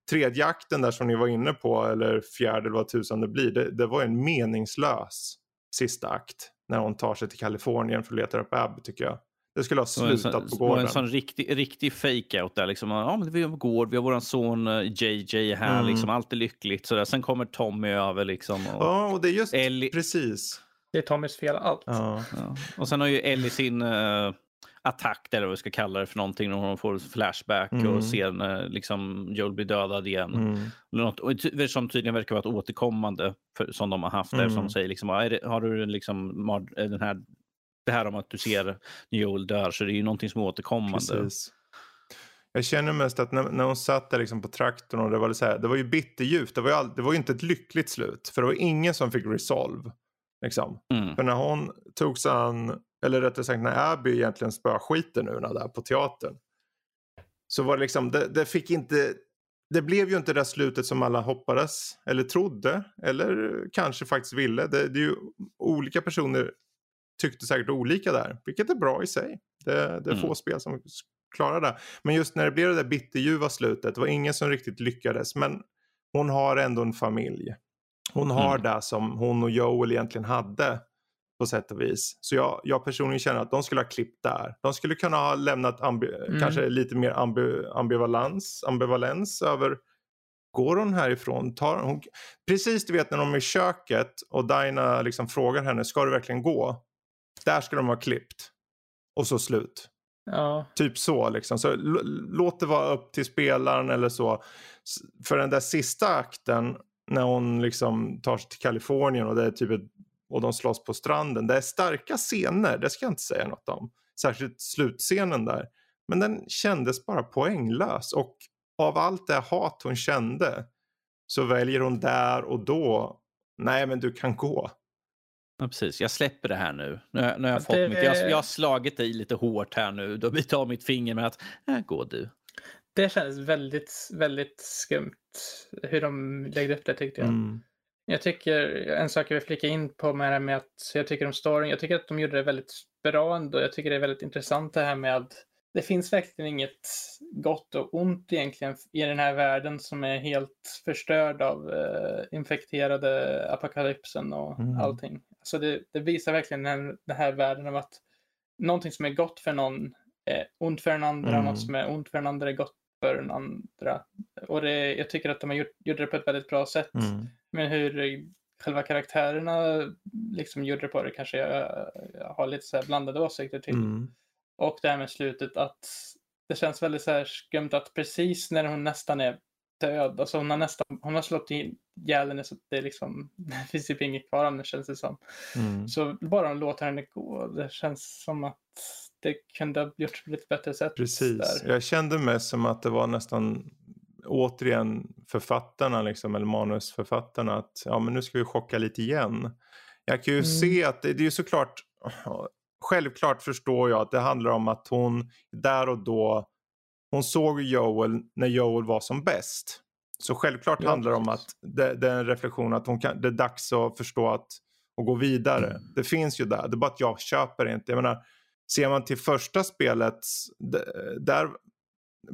Speaker 1: tredje akten där som ni var inne på, eller fjärde eller vad tusan det blir, det, det var en meningslös sista akt. När hon tar sig till Kalifornien för att leta upp Ab tycker jag. Det skulle ha slutat
Speaker 3: sån,
Speaker 1: på gården. Det var
Speaker 3: en sån riktig, riktig fake-out där. Liksom. Ja, men vi har gård, vi har vår son JJ eh, här, mm. liksom, allt är lyckligt. Sådär. Sen kommer Tommy över. Liksom,
Speaker 1: och ja, och det är just Ellie... precis.
Speaker 2: Det är Tommys fel allt.
Speaker 3: Ja. ja. Och sen har ju Ellie sin uh, attack, eller vad vi ska kalla det för någonting, när hon får flashback mm. och ser när liksom, Joel blir dödad igen. Mm. Något, som tydligen verkar vara ett återkommande för, som de har haft där, som mm. säger liksom, har du liksom, den här det här om att du ser Joel dör, så det är ju någonting som är återkommande. Precis.
Speaker 1: Jag känner mest att när, när hon satt där liksom på traktorn och det var, så här, det var ju bitterljuvt. Det var ju, all, det var ju inte ett lyckligt slut. För det var ingen som fick resolve. Liksom. Mm. För när hon tog sig an, eller rättare sagt när Abby egentligen spöar skiten ur där på teatern. Så var det liksom, det, det, fick inte, det blev ju inte det slutet som alla hoppades eller trodde. Eller kanske faktiskt ville. Det, det är ju olika personer tyckte säkert olika där, vilket är bra i sig. Det, det är mm. få spel som klarar det. Men just när det blev det där bitterljuva slutet, det var ingen som riktigt lyckades. Men hon har ändå en familj. Hon har mm. det som hon och Joel egentligen hade på sätt och vis. Så jag, jag personligen känner att de skulle ha klippt där. De skulle kunna ha lämnat mm. kanske lite mer ambi ambivalens, ambivalens över Går hon härifrån? Tar hon... Precis du vet när de är i köket och Dinah liksom frågar henne, ska du verkligen gå? Där ska de ha klippt. Och så slut.
Speaker 2: Ja.
Speaker 1: Typ så liksom. Så låt det vara upp till spelaren eller så. För den där sista akten när hon liksom tar sig till Kalifornien och det är typ ett, och de slåss på stranden. Det är starka scener, det ska jag inte säga något om. Särskilt slutscenen där. Men den kändes bara poänglös och av allt det hat hon kände så väljer hon där och då, nej men du kan gå.
Speaker 3: Ja, precis. Jag släpper det här nu. Nu, nu har jag, fått det... mitt, jag, jag har slagit dig lite hårt här nu. Då vi tar mitt finger med att, äh, gå du.
Speaker 2: Det kändes väldigt, väldigt skumt hur de lägger upp det tyckte jag. Mm. Jag tycker, en sak jag vill flika in på med det med att jag tycker om storyn, jag tycker att de gjorde det väldigt bra ändå. Jag tycker det är väldigt intressant det här med att det finns verkligen inget gott och ont egentligen i den här världen som är helt förstörd av uh, infekterade apokalypsen och mm. allting. Så det, det, visar verkligen den, den här världen av att någonting som är gott för någon är ont för den andra, mm. något som är ont för den andra är gott för den andra. Och det, jag tycker att de har gjort, gjort det på ett väldigt bra sätt. Mm. Men hur själva karaktärerna liksom gjorde det på det kanske jag, jag har lite så blandade åsikter till. Mm. Och det här med slutet att det känns väldigt så skumt att precis när hon nästan är död, alltså hon har nästan, hon har slått ihjäl henne så att det liksom, *laughs* det finns typ inget kvar henne känns det som. Mm. Så bara hon låter henne gå, det känns som att det kunde ha gjorts på lite bättre sätt.
Speaker 1: Precis, där. jag kände mest som att det var nästan återigen författarna liksom, eller manusförfattarna att ja men nu ska vi chocka lite igen. Jag kan ju mm. se att det, det är ju såklart *sniffs* självklart förstår jag att det handlar om att hon där och då, hon såg Joel när Joel var som bäst. Så självklart ja, handlar det om att det, det, är en reflektion att hon kan, det är dags att förstå att och gå vidare. Mm. Det finns ju där, det är bara att jag köper inte. Jag menar, ser man till första spelet, där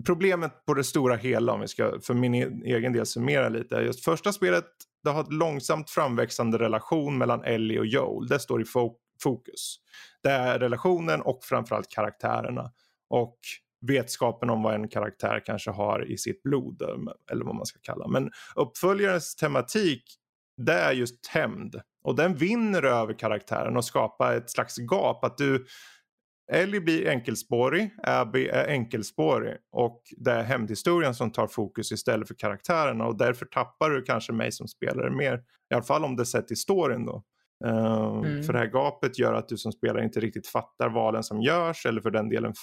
Speaker 1: problemet på det stora hela om vi ska för min e-, egen del summera lite. Just första spelet, det har ett långsamt framväxande relation mellan Ellie och Joel. Det står i fokus. Det är relationen och framförallt karaktärerna. Och vetskapen om vad en karaktär kanske har i sitt blod eller vad man ska kalla. Men uppföljarens tematik det är just hämnd. Och den vinner över karaktären och skapar ett slags gap. Att du, Ellie blir enkelspårig, Abby är enkelspårig och det är hämndhistorien som tar fokus istället för karaktärerna och därför tappar du kanske mig som spelare mer. I alla fall om det sett i storyn då. Uh, mm. För det här gapet gör att du som spelare inte riktigt fattar valen som görs eller för den delen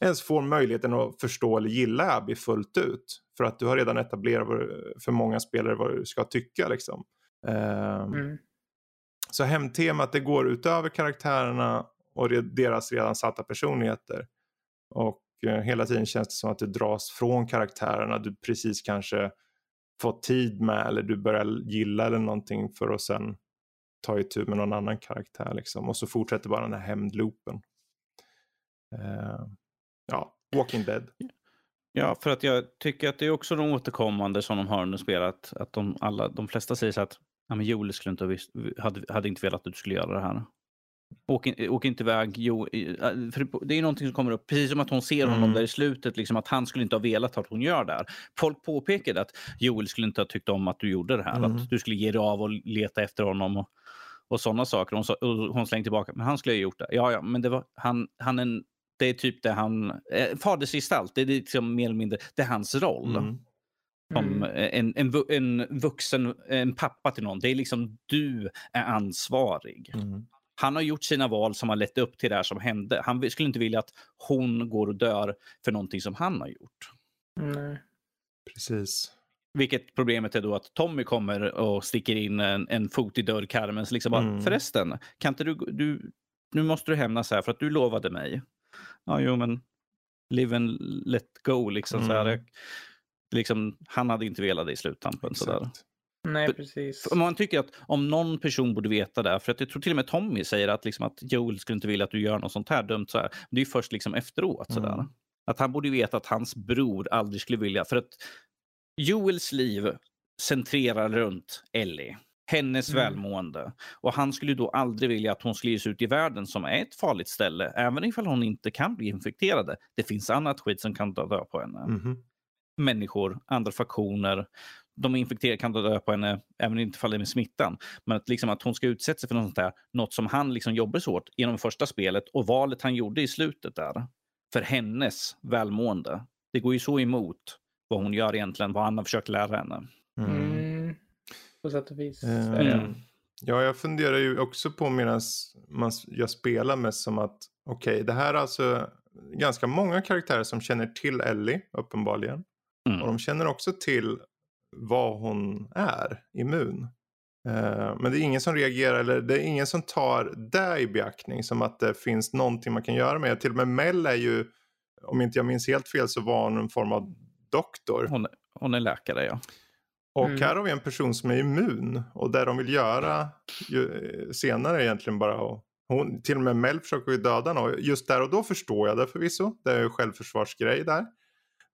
Speaker 1: ens får möjligheten att förstå eller gilla Abby fullt ut. För att du har redan etablerat för många spelare vad du ska tycka. Liksom. Uh, mm. Så hemtemat det går utöver karaktärerna och deras redan satta personligheter. Och uh, hela tiden känns det som att du dras från karaktärerna du precis kanske fått tid med eller du börjar gilla eller någonting för att sen ta itu med någon annan karaktär liksom. Och så fortsätter bara den här hämndloopen. Ja, Walking Dead.
Speaker 3: Ja, för att jag tycker att det är också de återkommande som de har under spelet. Att de, alla, de flesta säger så att ja, men Joel skulle inte visst, hade, hade inte velat att du skulle göra det här. Åk, åk inte iväg. Jo, för det är någonting som kommer upp, precis som att hon ser honom mm. där i slutet, liksom att han skulle inte ha velat att hon gör det här. Folk påpekade att Joel skulle inte ha tyckt om att du gjorde det här. Mm. Att du skulle ge dig av och leta efter honom. Och, och sådana saker. Hon, och hon slängde tillbaka, men han skulle ha gjort det. Ja, ja, men det var, han, han en, det är typ det han... Eh, fadersgestalt, det är liksom mer eller mindre det är hans roll. Mm. Som mm. en, en, en vuxen, en pappa till någon. Det är liksom du är ansvarig. Mm. Han har gjort sina val som har lett upp till det här som hände. Han skulle inte vilja att hon går och dör för någonting som han har gjort.
Speaker 2: Nej.
Speaker 1: Precis.
Speaker 3: Vilket problemet är då att Tommy kommer och sticker in en, en fot i dörrkarmen. Så liksom bara, mm. Förresten, kan inte du, du, nu måste du hämnas här för att du lovade mig. Ja, jo, men live and let go. Liksom, mm. så här, mm. liksom, han hade inte velat det i sluttampen. Sådär.
Speaker 2: Nej, precis.
Speaker 3: För man tycker att om någon person borde veta det, för att jag tror till och med Tommy säger att, liksom, att Joel skulle inte vilja att du gör något sånt här dumt. Så här. Det är först liksom efteråt. Mm. Sådär. Att han borde veta att hans bror aldrig skulle vilja. För att Joels liv centrerar runt Ellie. Hennes mm. välmående. Och han skulle då aldrig vilja att hon skulle ges ut i världen som är ett farligt ställe. Även ifall hon inte kan bli infekterad. Det finns annat skit som kan dö på henne.
Speaker 1: Mm.
Speaker 3: Människor, andra faktioner. De infekterade kan dö på henne även ifall det är med smittan. Men att, liksom, att hon ska utsätta sig för något sånt där. Något som han liksom jobbar så hårt genom första spelet och valet han gjorde i slutet där. För hennes välmående. Det går ju så emot vad hon gör egentligen, vad han har försökt lära henne.
Speaker 2: Mm. På sätt och vis.
Speaker 1: Mm. Ja, jag funderar ju också på medan jag spelar mest som att okej, okay, det här är alltså ganska många karaktärer som känner till Ellie uppenbarligen. Mm. Och de känner också till vad hon är, immun. Uh, men det är ingen som reagerar eller det är ingen som tar det i beaktning som att det finns någonting man kan göra med. Till och med Mel är ju, om inte jag minns helt fel så var hon en form av doktor.
Speaker 3: Hon, hon är läkare, ja.
Speaker 1: Och mm. här har vi en person som är immun och det de vill göra ju, senare är egentligen bara att hon, till och med Mel försöker ju döda henne och just där och då förstår jag det förvisso. Det är ju självförsvarsgrej där.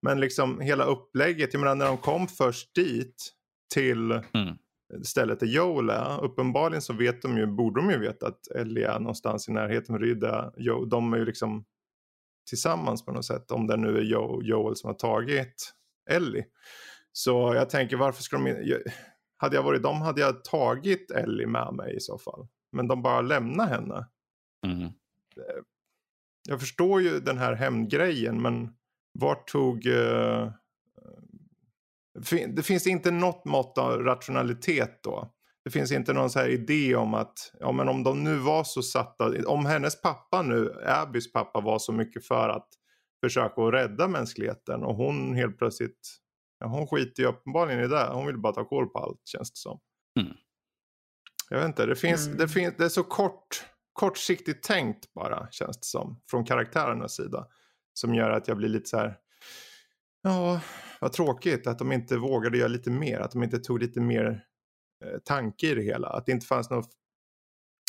Speaker 1: Men liksom hela upplägget, jag menar när de kom först dit till mm. stället där Joel är. Uppenbarligen så vet de ju, borde de ju veta att Ellie är någonstans i närheten av Rydda. De är ju liksom tillsammans på något sätt. Om det nu är Joe, Joel som har tagit Ellie. Så jag tänker varför ska de Hade jag varit dem hade jag tagit Ellie med mig i så fall. Men de bara lämnar henne.
Speaker 3: Mm.
Speaker 1: Jag förstår ju den här hämndgrejen men vart tog... Uh, det finns inte något mått av rationalitet då. Det finns inte någon så här idé om att ja, men om de nu var så satta, om hennes pappa nu, Abbys pappa var så mycket för att försöka att rädda mänskligheten och hon helt plötsligt, hon skiter ju uppenbarligen i det. Hon vill bara ta koll på allt känns det som.
Speaker 3: Mm.
Speaker 1: Jag vet inte, det, finns, mm. det, finns, det är så kort, kortsiktigt tänkt bara känns det som från karaktärernas sida. Som gör att jag blir lite så här, ja vad tråkigt att de inte vågade göra lite mer, att de inte tog lite mer Eh, tanke i det hela. Att det inte fanns någon,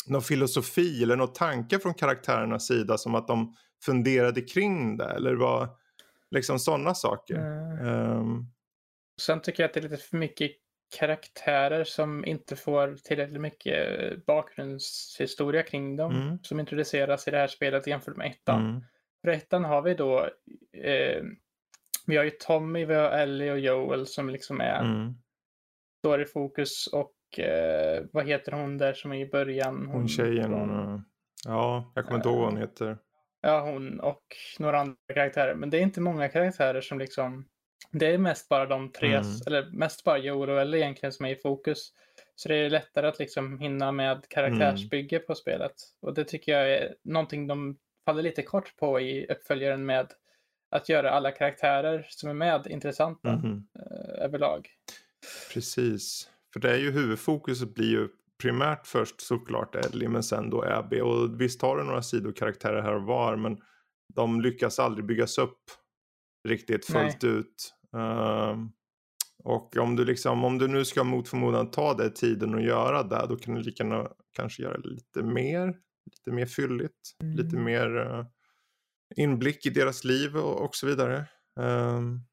Speaker 1: någon filosofi eller någon tanke från karaktärernas sida som att de funderade kring det eller var liksom sådana saker. Mm. Um...
Speaker 2: Sen tycker jag att det är lite för mycket karaktärer som inte får tillräckligt mycket bakgrundshistoria kring dem mm. som introduceras i det här spelet jämfört med ettan. Mm. För ettan har vi då eh, vi har ju Tommy, vi har Ellie och Joel som liksom är mm står i fokus och eh, vad heter hon där som är i början?
Speaker 1: Hon, hon tjejen, från, ja, jag kommer inte ihåg vad hon heter.
Speaker 2: Ja, hon och några andra karaktärer. Men det är inte många karaktärer som liksom, det är mest bara de tre, mm. eller mest bara Joel och Ellie egentligen som är i fokus. Så det är lättare att liksom hinna med karaktärsbygge mm. på spelet. Och det tycker jag är någonting de faller lite kort på i uppföljaren med att göra alla karaktärer som är med intressanta mm. eh, överlag.
Speaker 1: Precis. För det är ju huvudfokuset blir ju primärt först såklart Ellie men sen då Abby. Och visst har du några sidokaraktärer här och var men de lyckas aldrig byggas upp riktigt fullt Nej. ut. Uh, och om du, liksom, om du nu ska mot förmodan ta dig tiden att göra det då kan du lika gärna kanske göra lite mer. Lite mer fylligt. Mm. Lite mer uh, inblick i deras liv och, och så vidare. Um,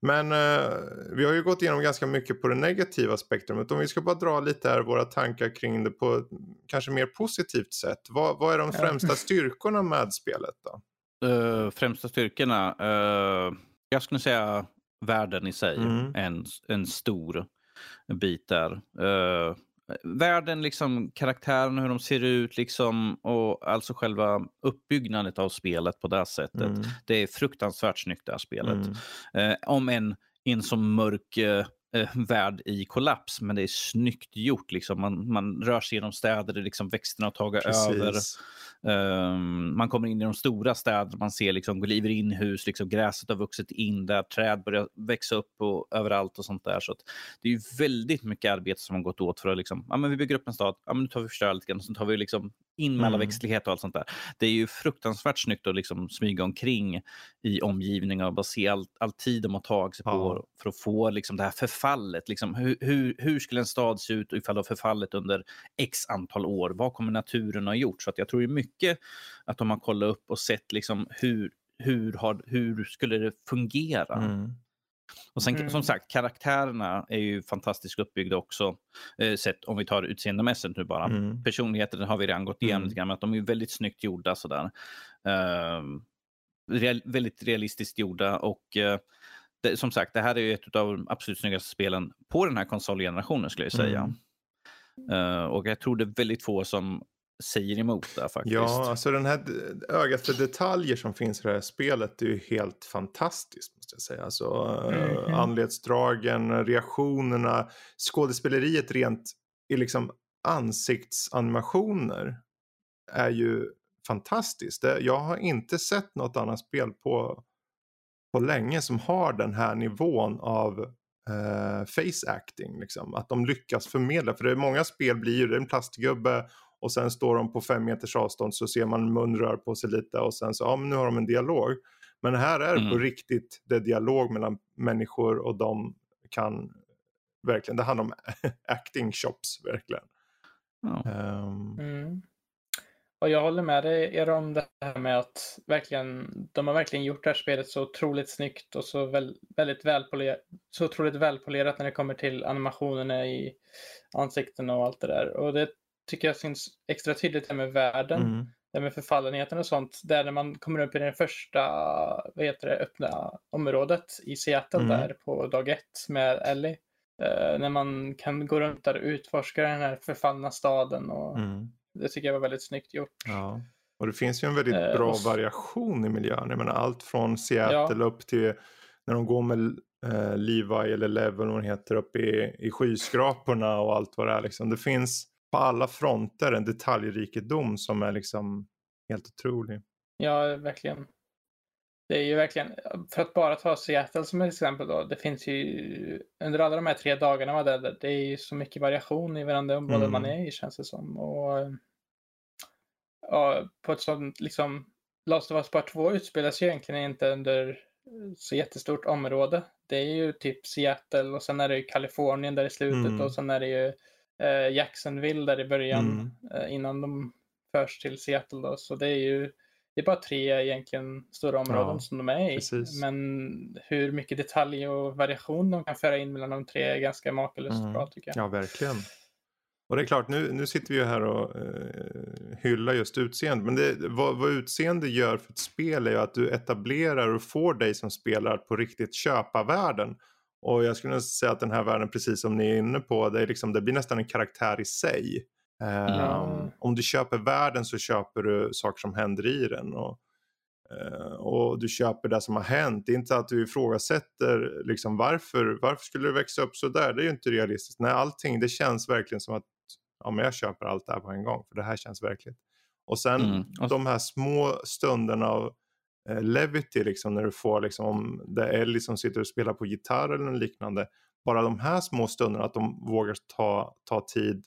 Speaker 1: men uh, vi har ju gått igenom ganska mycket på det negativa spektrumet. Om vi ska bara dra lite här våra tankar kring det på ett kanske mer positivt sätt. Vad, vad är de främsta styrkorna med spelet då?
Speaker 3: Uh, främsta styrkorna? Uh, jag skulle säga världen i sig. Mm. En, en stor bit där. Uh, världen, liksom karaktärerna, hur de ser ut liksom, och alltså själva uppbyggnaden av spelet på det sättet. Mm. Det är fruktansvärt snyggt det här spelet. Mm. Eh, om en i en så mörk eh, värld i kollaps, men det är snyggt gjort. Liksom. Man, man rör sig genom städer där liksom växterna har tagit över. Um, man kommer in i de stora städerna, man ser liksom, kliver in hus, liksom, gräset har vuxit in där, träd börjar växa upp och, överallt och sånt där. Så det är ju väldigt mycket arbete som har gått åt för att liksom, ja, men vi bygger upp en stad, ja, men nu tar vi förstör lite grann och så tar vi liksom in med alla mm. växtlighet och allt sånt där. Det är ju fruktansvärt snyggt att liksom smyga omkring i omgivningar och bara se all, all tid de har tagit sig ja. på för att få liksom det här förfallet. Liksom, hur, hur, hur skulle en stad se ut ifall det har förfallit under x antal år? Vad kommer naturen ha gjort? Så att jag tror ju mycket att de har kollat upp och sett liksom hur, hur, har, hur skulle det fungera? Mm. Och sen mm. som sagt, karaktärerna är ju fantastiskt uppbyggda också. Eh, sett om vi tar utseendemässigt nu bara. Mm. Personligheten har vi redan gått igenom mm. lite grann, men att de är väldigt snyggt gjorda sådär. Eh, real, väldigt realistiskt gjorda och eh, det, som sagt, det här är ju ett av de absolut snyggaste spelen på den här konsolgenerationen skulle jag säga. Uh, och jag tror det är väldigt få som säger emot det faktiskt.
Speaker 1: Ja, alltså den här ögat för detaljer som finns i det här spelet är ju helt fantastiskt måste jag säga. Alltså mm -hmm. anletsdragen, reaktionerna, skådespeleriet rent i liksom ansiktsanimationer är ju fantastiskt. Jag har inte sett något annat spel på, på länge som har den här nivån av eh, face acting. Liksom. Att de lyckas förmedla. För det är många spel blir ju en plastgubbe och sen står de på fem meters avstånd så ser man mun rör på sig lite och sen så, ja men nu har de en dialog. Men här är det mm. på riktigt, det är dialog mellan människor och de kan verkligen, det handlar om *laughs* acting shops verkligen.
Speaker 2: Ja. Um... Mm. Och jag håller med dig er om det här med att verkligen, de har verkligen gjort det här spelet så otroligt snyggt och så väl, väldigt välpolerat, så otroligt välpolerat när det kommer till animationerna i ansikten och allt det där. Och det tycker jag syns extra tydligt här med världen. Mm. Det med förfallenheten och sånt. Där när man kommer upp i det första vad heter det, öppna området i Seattle mm. där på dag ett med Ellie. Uh, när man kan gå runt där och utforska den här förfallna staden. Och mm. Det tycker jag var väldigt snyggt gjort.
Speaker 1: Ja. Och det finns ju en väldigt uh, bra variation i miljön. Jag menar allt från Seattle ja. upp till när de går med uh, Levi eller Level, vad heter, upp i, i skyskraporna och allt vad det är. Liksom. Det finns på alla fronter en detaljrikedom som är liksom helt otrolig.
Speaker 2: Ja, verkligen. Det är ju verkligen, för att bara ta Seattle som ett exempel då, det finns ju under alla de här tre dagarna var det, det är ju så mycket variation i varandra områden mm. man är i känns det som. Och, ja, på ett sånt liksom, Last of Us Part 2 utspelas ju egentligen inte under så jättestort område. Det är ju typ Seattle och sen är det ju Kalifornien där i slutet mm. och sen är det ju Jacksonville där i början mm. eh, innan de förs till Seattle. Då. Så det är ju det är bara tre egentligen stora områden ja, som de är i. Precis. Men hur mycket detalj och variation de kan föra in mellan de tre är ganska makalöst mm. bra tycker
Speaker 1: jag. Ja, verkligen. Och det är klart, nu, nu sitter vi ju här och eh, hyllar just utseende. Men det, vad, vad utseende gör för ett spel är ju att du etablerar och får dig som spelare att på riktigt köpa världen. Och jag skulle säga att den här världen, precis som ni är inne på, det, är liksom, det blir nästan en karaktär i sig. Um, Om du köper världen så köper du saker som händer i den. Och, uh, och du köper det som har hänt. Det är inte att du ifrågasätter liksom, varför, varför skulle det växa upp så där. Det är ju inte realistiskt. Nej, allting det känns verkligen som att ja, men jag köper allt det här på en gång. För det här känns verkligt. Och sen mm. de här små stunderna av levity liksom när du får liksom om det är Ellie som sitter och spelar på gitarr eller liknande. Bara de här små stunderna att de vågar ta, ta tid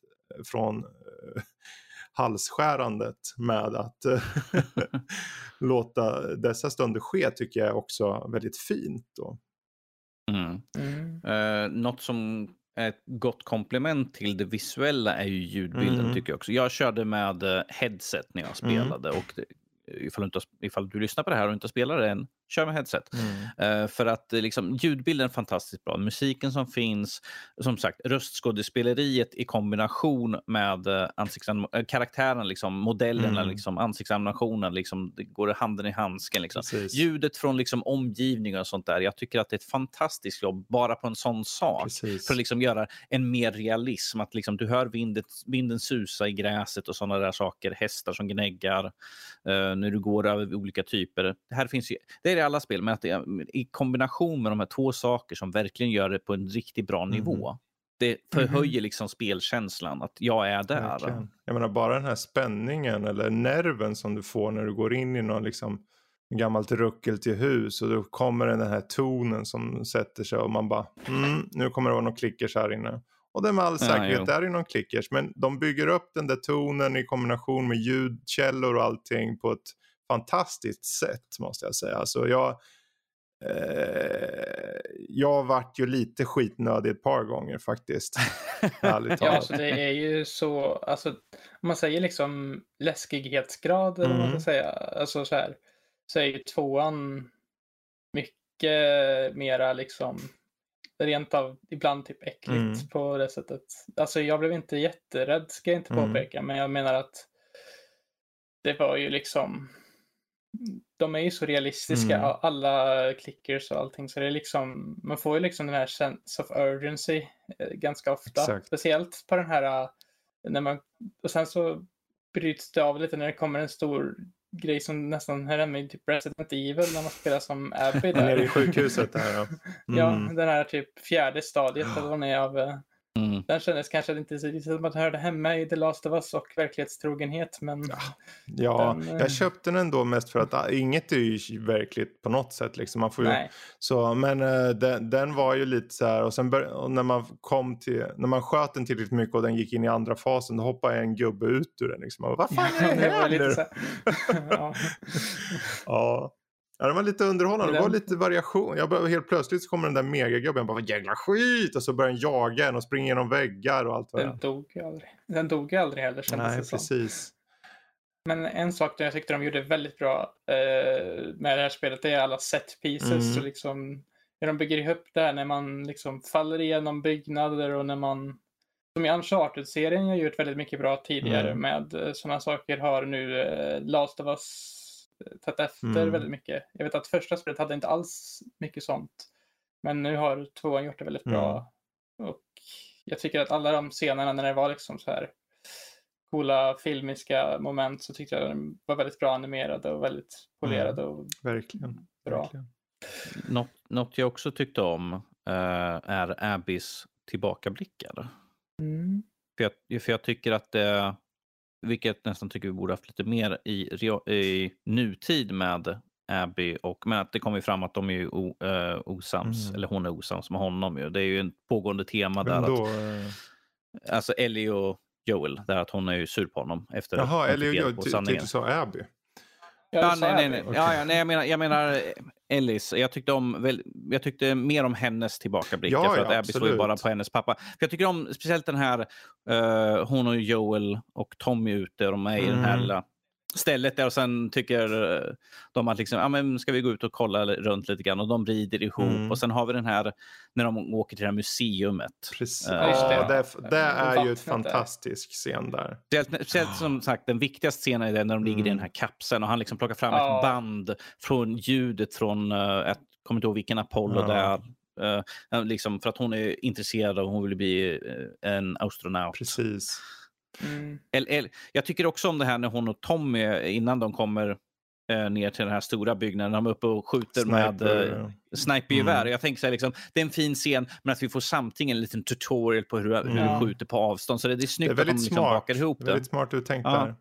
Speaker 1: från eh, *laughs* halsskärandet med att eh, *laughs* *laughs* låta dessa stunder ske tycker jag är också väldigt fint. Då.
Speaker 3: Mm. Mm. Uh, något som är ett gott komplement till det visuella är ju ljudbilden mm. tycker jag också. Jag körde med headset när jag mm. spelade och det, ifall, du inte, ifall du lyssnar på det här och inte spelar det än, kör med headset. Mm. Uh, för att liksom, ljudbilden är fantastiskt bra. Musiken som finns, som sagt, röstskådespeleriet i kombination med uh, uh, karaktären, liksom, modellerna, mm. liksom, ansiktsanimationen, liksom, det går handen i handsken. Liksom. Ljudet från liksom, omgivningen och sånt där. Jag tycker att det är ett fantastiskt jobb bara på en sån sak. Precis. För att liksom, göra en mer realism. Att liksom, du hör vinden, vinden susa i gräset och såna där saker. Hästar som gnäggar när du går över olika typer. Det här finns ju, det är i alla spel, men att det, i kombination med de här två saker som verkligen gör det på en riktigt bra mm. nivå. Det förhöjer mm. liksom spelkänslan, att jag är där. Verkligen.
Speaker 1: Jag menar bara den här spänningen eller nerven som du får när du går in i någon liksom gammalt ruckel till hus och då kommer den här tonen som sätter sig och man bara mm, nu kommer det vara någon klickers här inne. Och det med all säkerhet ja, är det någon klickers men de bygger upp den där tonen i kombination med ljudkällor och allting på ett fantastiskt sätt måste jag säga. Alltså jag, eh, jag vart ju lite skitnödig ett par gånger faktiskt. *laughs*
Speaker 2: ja, alltså det är ju så, alltså om man säger liksom läskighetsgrad, mm. man ska mm. säga, alltså så här, så är ju tvåan mycket mera liksom rent av ibland typ äckligt mm. på det sättet. Alltså jag blev inte jätterädd ska jag inte mm. påpeka, men jag menar att det var ju liksom de är ju så realistiska, mm. alla clickers och allting. Så det är liksom, man får ju liksom den här sense of urgency eh, ganska ofta. Exakt. Speciellt på den här, eh, när man, och sen så bryts det av lite när det kommer en stor grej som nästan är med typ Resident Evil när man spelar som Abby där. *laughs*
Speaker 1: Nere i sjukhuset där ja. *laughs*
Speaker 2: Mm. Ja, den här typ fjärde stadiet eller vad är av eh, Mm. Den kändes kanske inte så som att hörde hemma i The Last of Us och verklighetstrogenhet. Men
Speaker 1: ja, ja den, jag eh, köpte den ändå mest för att ah, inget är ju verkligt på något sätt. Liksom. Man får ju, så, men uh, den, den, var ju lite så här och sen bör, och när man kom till, när man sköt den tillräckligt mycket och den gick in i andra fasen då hoppade en gubbe ut ur den. Liksom. Bara, Vad fan är det här nu? *laughs* ja. ja. Ja, det var lite underhållande. Det var lite variation. Jag började, helt plötsligt så kommer den där megagubben bara jävla skit och så börjar den jaga en och springa genom väggar och allt vad
Speaker 2: Den dog ju aldrig. Den dog ju aldrig heller kändes
Speaker 1: Nej, det precis. Som.
Speaker 2: Men en sak som jag tyckte de gjorde väldigt bra eh, med det här spelet det är alla set pieces. Mm. Så liksom, när de bygger ihop det här när man liksom faller igenom byggnader och när man som i Uncharted-serien har gjort väldigt mycket bra tidigare mm. med eh, sådana saker har nu eh, Last of Us tagit efter mm. väldigt mycket. Jag vet att första spelet hade inte alls mycket sånt. Men nu har tvåan gjort det väldigt mm. bra. Och jag tycker att alla de scenerna när det var liksom så här coola filmiska moment så tyckte jag de var väldigt bra animerade och väldigt polerade mm. och
Speaker 1: verkligen, bra. Verkligen.
Speaker 3: Något, något jag också tyckte om uh, är Abbys tillbakablickar. Mm. För, jag, för jag tycker att det, vilket jag nästan tycker vi borde haft lite mer i, i nutid med Abby. Och, men att det kommer fram att de är ju o, uh, osams, mm. eller hon är osams med honom. Ju. Det är ju en pågående tema men där. Då, att, uh... Alltså Ellie och Joel, där att hon är ju sur på honom. Efter
Speaker 1: Jaha, Ellie och Joel, tyckte du sa Abby?
Speaker 3: Ja, nej, nej, nej. Okay. Ja, ja, nej jag, menar, jag menar Ellis. Jag tyckte, om, jag tyckte mer om hennes tillbakablickar. Ja, för att ja, Abby står ju bara på hennes pappa. För jag tycker om speciellt den här, uh, hon och Joel och Tommy ute. De är i mm. den här mm. lilla stället där och sen tycker eh, de att liksom, ja, men ska vi gå ut och kolla runt lite grann och de rider ihop mm. och sen har vi den här när de åker till det här museumet.
Speaker 1: Precis. Uh, ja, det, det är ju ett fantastisk scen där.
Speaker 3: Speciellt som sagt den viktigaste scenen är när de ligger mm. i den här kapseln och han liksom plockar fram ja. ett band från ljudet från, uh, jag kommer inte ihåg vilken Apollo ja. det är. Uh, liksom för att hon är intresserad och hon vill bli en astronaut.
Speaker 1: Precis.
Speaker 3: Mm. Jag tycker också om det här när hon och Tommy, innan de kommer eh, ner till den här stora byggnaden, de är uppe och skjuter Sniper, med eh, snipergevär. Mm. Jag tänker så här, liksom, det är en fin scen, men att vi får samtidigt en liten tutorial på hur, mm. hur du skjuter på avstånd. Så det, det är snyggt det är att de liksom bakar ihop det.
Speaker 1: Det är väldigt smart uttänkt ja. där.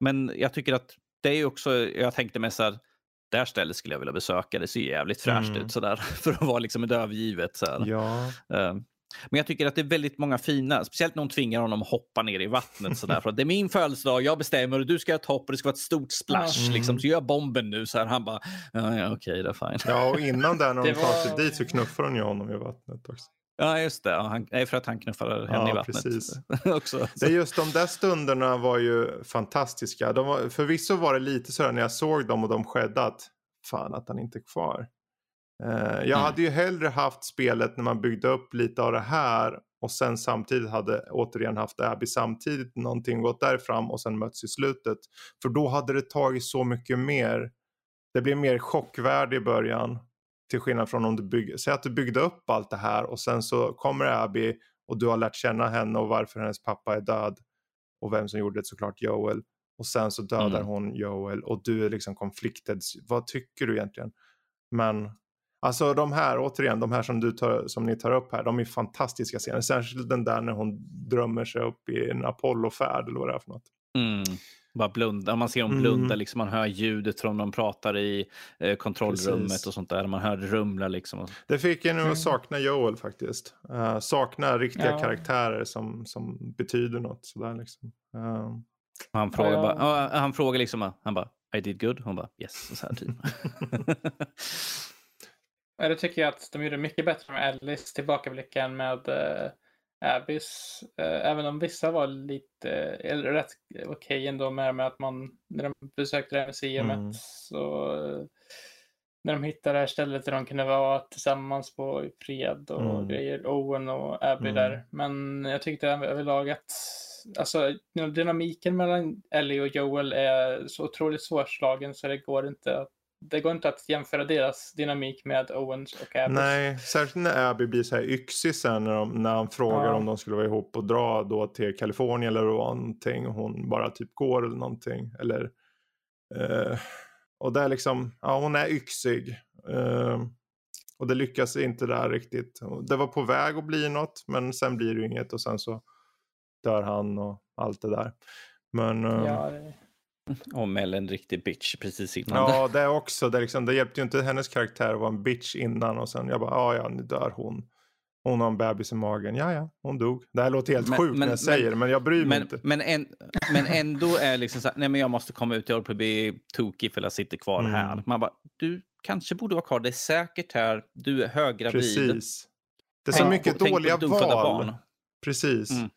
Speaker 3: Men jag tycker att det är också, jag tänkte mest så här, där stället skulle jag vilja besöka. Det ser jävligt fräscht mm. ut sådär, *laughs* för att vara liksom ett övergivet. Så här.
Speaker 1: Ja.
Speaker 3: Uh, men jag tycker att det är väldigt många fina, speciellt när hon tvingar honom att hoppa ner i vattnet. Sådär, för att det är min födelsedag, jag bestämmer och du ska ha ett hopp och det ska vara ett stort splash. Mm. Liksom, så gör bomben nu. Så här, han bara, ja, ja okej, det är fine.
Speaker 1: Ja, och innan där när *laughs* de tar sig dit så knuffar hon ju honom i vattnet också.
Speaker 3: Ja, just det. Ja, han, nej, för att han knuffar henne ja, i vattnet. Precis. *laughs* också,
Speaker 1: det är just de där stunderna var ju fantastiska. De var, förvisso var det lite sådär när jag såg dem och de skedde att fan att han inte är kvar. Uh, jag mm. hade ju hellre haft spelet när man byggde upp lite av det här och sen samtidigt hade återigen haft Abby samtidigt någonting gått därifrån och sen mötts i slutet. För då hade det tagit så mycket mer. Det blir mer chockvärde i början till skillnad från om du bygger, säg att du byggde upp allt det här och sen så kommer Abby och du har lärt känna henne och varför hennes pappa är död och vem som gjorde det såklart Joel och sen så dödar mm. hon Joel och du är liksom konfliktad. Vad tycker du egentligen? Men alltså de här återigen, de här som, du tar, som ni tar upp här, de är fantastiska scener. Särskilt den där när hon drömmer sig upp i en Apollo-färd eller vad det är för något.
Speaker 3: Mm. Bara blunda. Man ser dem blunda, mm. liksom, man hör ljudet från de pratar i eh, kontrollrummet Precis. och sånt där. Man hör rumla liksom.
Speaker 1: Det fick en att sakna Joel faktiskt. Uh, sakna riktiga ja. karaktärer som, som betyder något. Sådär, liksom. Uh.
Speaker 3: Han frågar, ja, bara, uh, han frågar liksom, han bara I did good. Hon bara yes. Så här typ. *laughs* *laughs*
Speaker 2: det tycker jag att de gjorde mycket bättre med Alice tillbakablicken med uh, Abbys, eh, även om vissa var lite, eller rätt okej okay ändå med, med att man, när de besökte det här museet mm. så när de hittade det här stället där de kunde vara tillsammans på fred och mm. grejer, Owen och Abby mm. där. Men jag tyckte överlag att alltså, dynamiken mellan Ellie och Joel är så otroligt svårslagen så det går inte att det går inte att jämföra deras dynamik med Owens och Abbys.
Speaker 1: Nej, särskilt när Abby blir så här yxig sen när, de, när han frågar ja. om de skulle vara ihop och dra då till Kalifornien eller någonting och hon bara typ går eller någonting. Eller, eh, och det är liksom, ja hon är yxig. Eh, och det lyckas inte där riktigt. Det var på väg att bli något men sen blir det inget och sen så dör han och allt det där. Men, eh,
Speaker 3: ja, det... Och Mel en riktig bitch precis innan.
Speaker 1: Ja, det också. Det, liksom, det hjälpte ju inte hennes karaktär att vara en bitch innan och sen jag bara, ja ja, nu dör hon. Hon har en bebis i magen. Ja, ja, hon dog. Det här låter helt men, sjukt men, när jag säger det, men jag bryr mig
Speaker 3: men,
Speaker 1: inte.
Speaker 3: Men, en, men ändå är liksom så här, nej men jag måste komma ut, jag håller på att bli tokig för jag sitter kvar mm. här. Man bara, du kanske borde vara kvar, det är säkert här, du är höggravid.
Speaker 1: Precis. Det är så mycket dåliga val. Precis. Mm.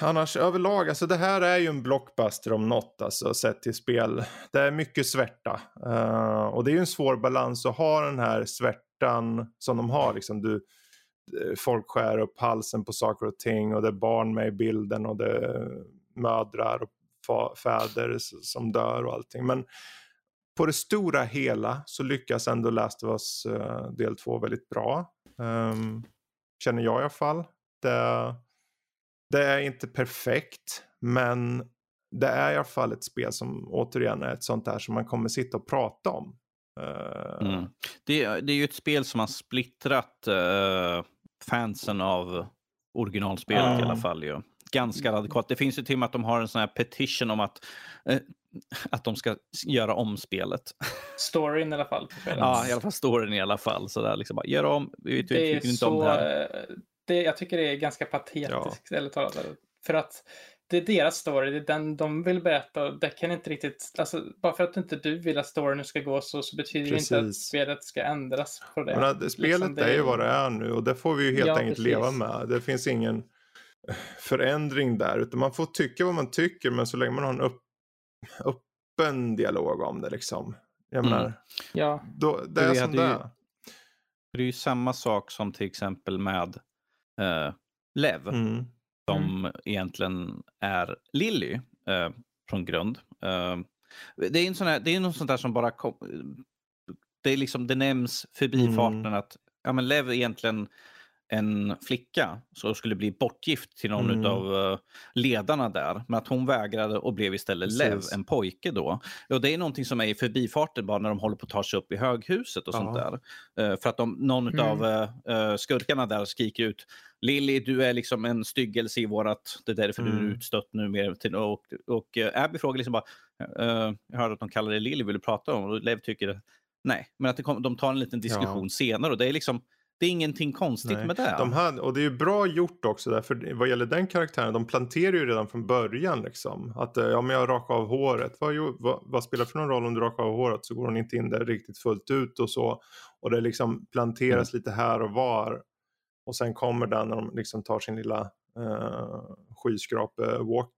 Speaker 1: Annars överlag, alltså det här är ju en blockbuster om något, alltså sett till spel. Det är mycket svärta. Uh, och det är ju en svår balans att ha den här svärtan som de har. Liksom du, eh, folk skär upp halsen på saker och ting och det är barn med i bilden och det är mödrar och fäder som dör och allting. Men på det stora hela så lyckas ändå Last of Us uh, del 2 väldigt bra. Um, känner jag i alla fall. Det, det är inte perfekt, men det är i alla fall ett spel som återigen är ett sånt där som man kommer sitta och prata om.
Speaker 3: Uh... Mm. Det, det, är ju ett spel som har splittrat uh, fansen av originalspelet uh. i alla fall. Ju. Ganska radikalt. Det finns ju till och med att de har en sån här petition om att, uh, att de ska göra om spelet.
Speaker 2: Storyn i alla fall.
Speaker 3: ja, i alla fall storyn i alla fall. Så där, liksom bara, gör om, vi, vi tycker inte om det här
Speaker 2: det, jag tycker det är ganska patetiskt, ja. talat. För att det är deras story, det är den de vill berätta och det kan inte riktigt, alltså bara för att inte du vill att storyn ska gå så, så betyder det inte att spelet ska ändras på det.
Speaker 1: Men, spelet liksom, det är ju vad det är nu och det får vi ju helt ja, enkelt precis. leva med. Det finns ingen *laughs* förändring där, utan man får tycka vad man tycker, men så länge man har en upp, öppen dialog om det liksom. Jag mm. menar,
Speaker 2: ja.
Speaker 1: då, det är som det är.
Speaker 3: Det är ju samma sak som till exempel med eh, Lev. Mm. Som mm. egentligen är Lilly eh, från grund. Eh, det är en sån här, det är något sånt där som bara kom, det, är liksom, det nämns förbifarten mm. att ja, men Lev egentligen en flicka som skulle bli bortgift till någon mm. av uh, ledarna där. Men att hon vägrade och blev istället Precis. Lev, en pojke då. Och det är någonting som är i förbifarten bara när de håller på att ta sig upp i höghuset och Aha. sånt där. Uh, för att de, någon mm. av uh, skurkarna där skriker ut Lilly, du är liksom en styggelse i vårat... Det är därför mm. du är mm. utstött nu. Mer till, och och Abby frågar liksom bara, jag hörde att de kallar dig Lilly, vill du prata om? Och Lev tycker nej. Men att kom, de tar en liten diskussion ja. senare och det är liksom det är ingenting konstigt Nej. med det.
Speaker 1: De hade, och det är ju bra gjort också därför vad gäller den karaktären, de planterar ju redan från början liksom. Att eh, ja men jag rakar av håret, vad, vad, vad spelar för någon roll om du rakar av håret så går hon inte in där riktigt fullt ut och så. Och det liksom planteras mm. lite här och var. Och sen kommer den när de liksom tar sin lilla uh, skyskrape walk,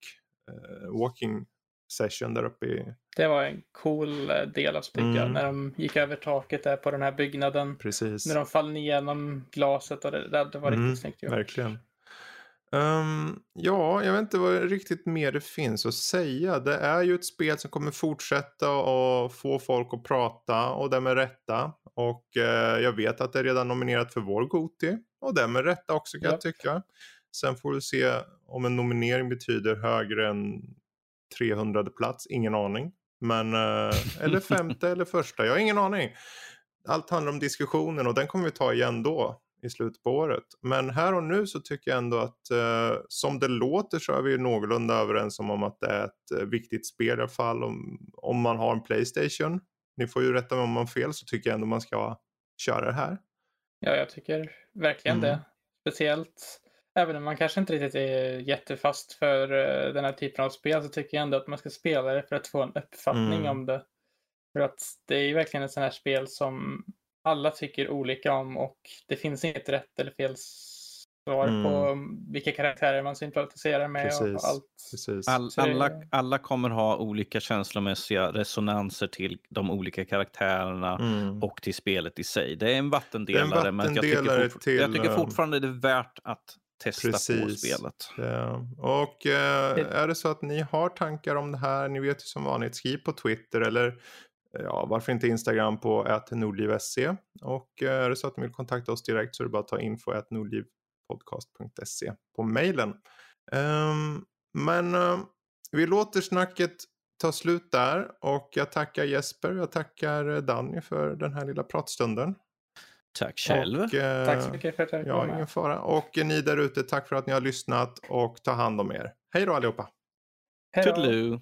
Speaker 1: uh, walking session där uppe i
Speaker 2: Det var en cool eh, del av spelet, mm. när de gick över taket där på den här byggnaden.
Speaker 1: Precis.
Speaker 2: När de föll igenom glaset och det, det, det var riktigt mm, snyggt
Speaker 1: gjort. Verkligen. Um, ja, jag vet inte vad riktigt mer det finns att säga. Det är ju ett spel som kommer fortsätta och få folk att prata och det med rätta. Och uh, jag vet att det är redan nominerat för vår Goti och det med rätta också kan ja. jag tycka. Sen får vi se om en nominering betyder högre än 300 plats, ingen aning. Men, uh, eller femte eller första, jag har ingen aning. Allt handlar om diskussionen och den kommer vi ta igen då i slutet på året. Men här och nu så tycker jag ändå att eh, som det låter så är vi någorlunda överens om att det är ett eh, viktigt spel i alla fall om, om man har en Playstation. Ni får ju rätta mig om man har fel så tycker jag ändå man ska köra det här.
Speaker 2: Ja, jag tycker verkligen mm. det. Speciellt även om man kanske inte riktigt är jättefast för uh, den här typen av spel så tycker jag ändå att man ska spela det för att få en uppfattning mm. om det. För att det är ju verkligen ett sånt här spel som alla tycker olika om och det finns inget rätt eller fel svar mm. på vilka karaktärer man sympatiserar med Precis. och allt.
Speaker 3: Precis. All, alla, alla kommer ha olika känslomässiga resonanser till de olika karaktärerna mm. och till spelet i sig. Det är en vattendelare, en vattendelare men jag tycker, till, jag tycker eh, fortfarande det är värt att testa Precis. på spelet.
Speaker 1: Ja. Och eh, är det så att ni har tankar om det här, ni vet ju som vanligt, skriv på Twitter eller ja, varför inte Instagram på ätnordliv.se och eh, är det så att ni vill kontakta oss direkt så är det bara att ta info nordlivpodcast.se på mejlen. Um, men uh, vi låter snacket ta slut där och jag tackar Jesper, jag tackar Danny för den här lilla pratstunden.
Speaker 3: Tack själv. Och,
Speaker 2: uh, tack så mycket för att
Speaker 1: jag Ja, ingen fara. Och ni där ute, tack för att ni har lyssnat och ta hand om er. Hej då allihopa.
Speaker 3: Hej då.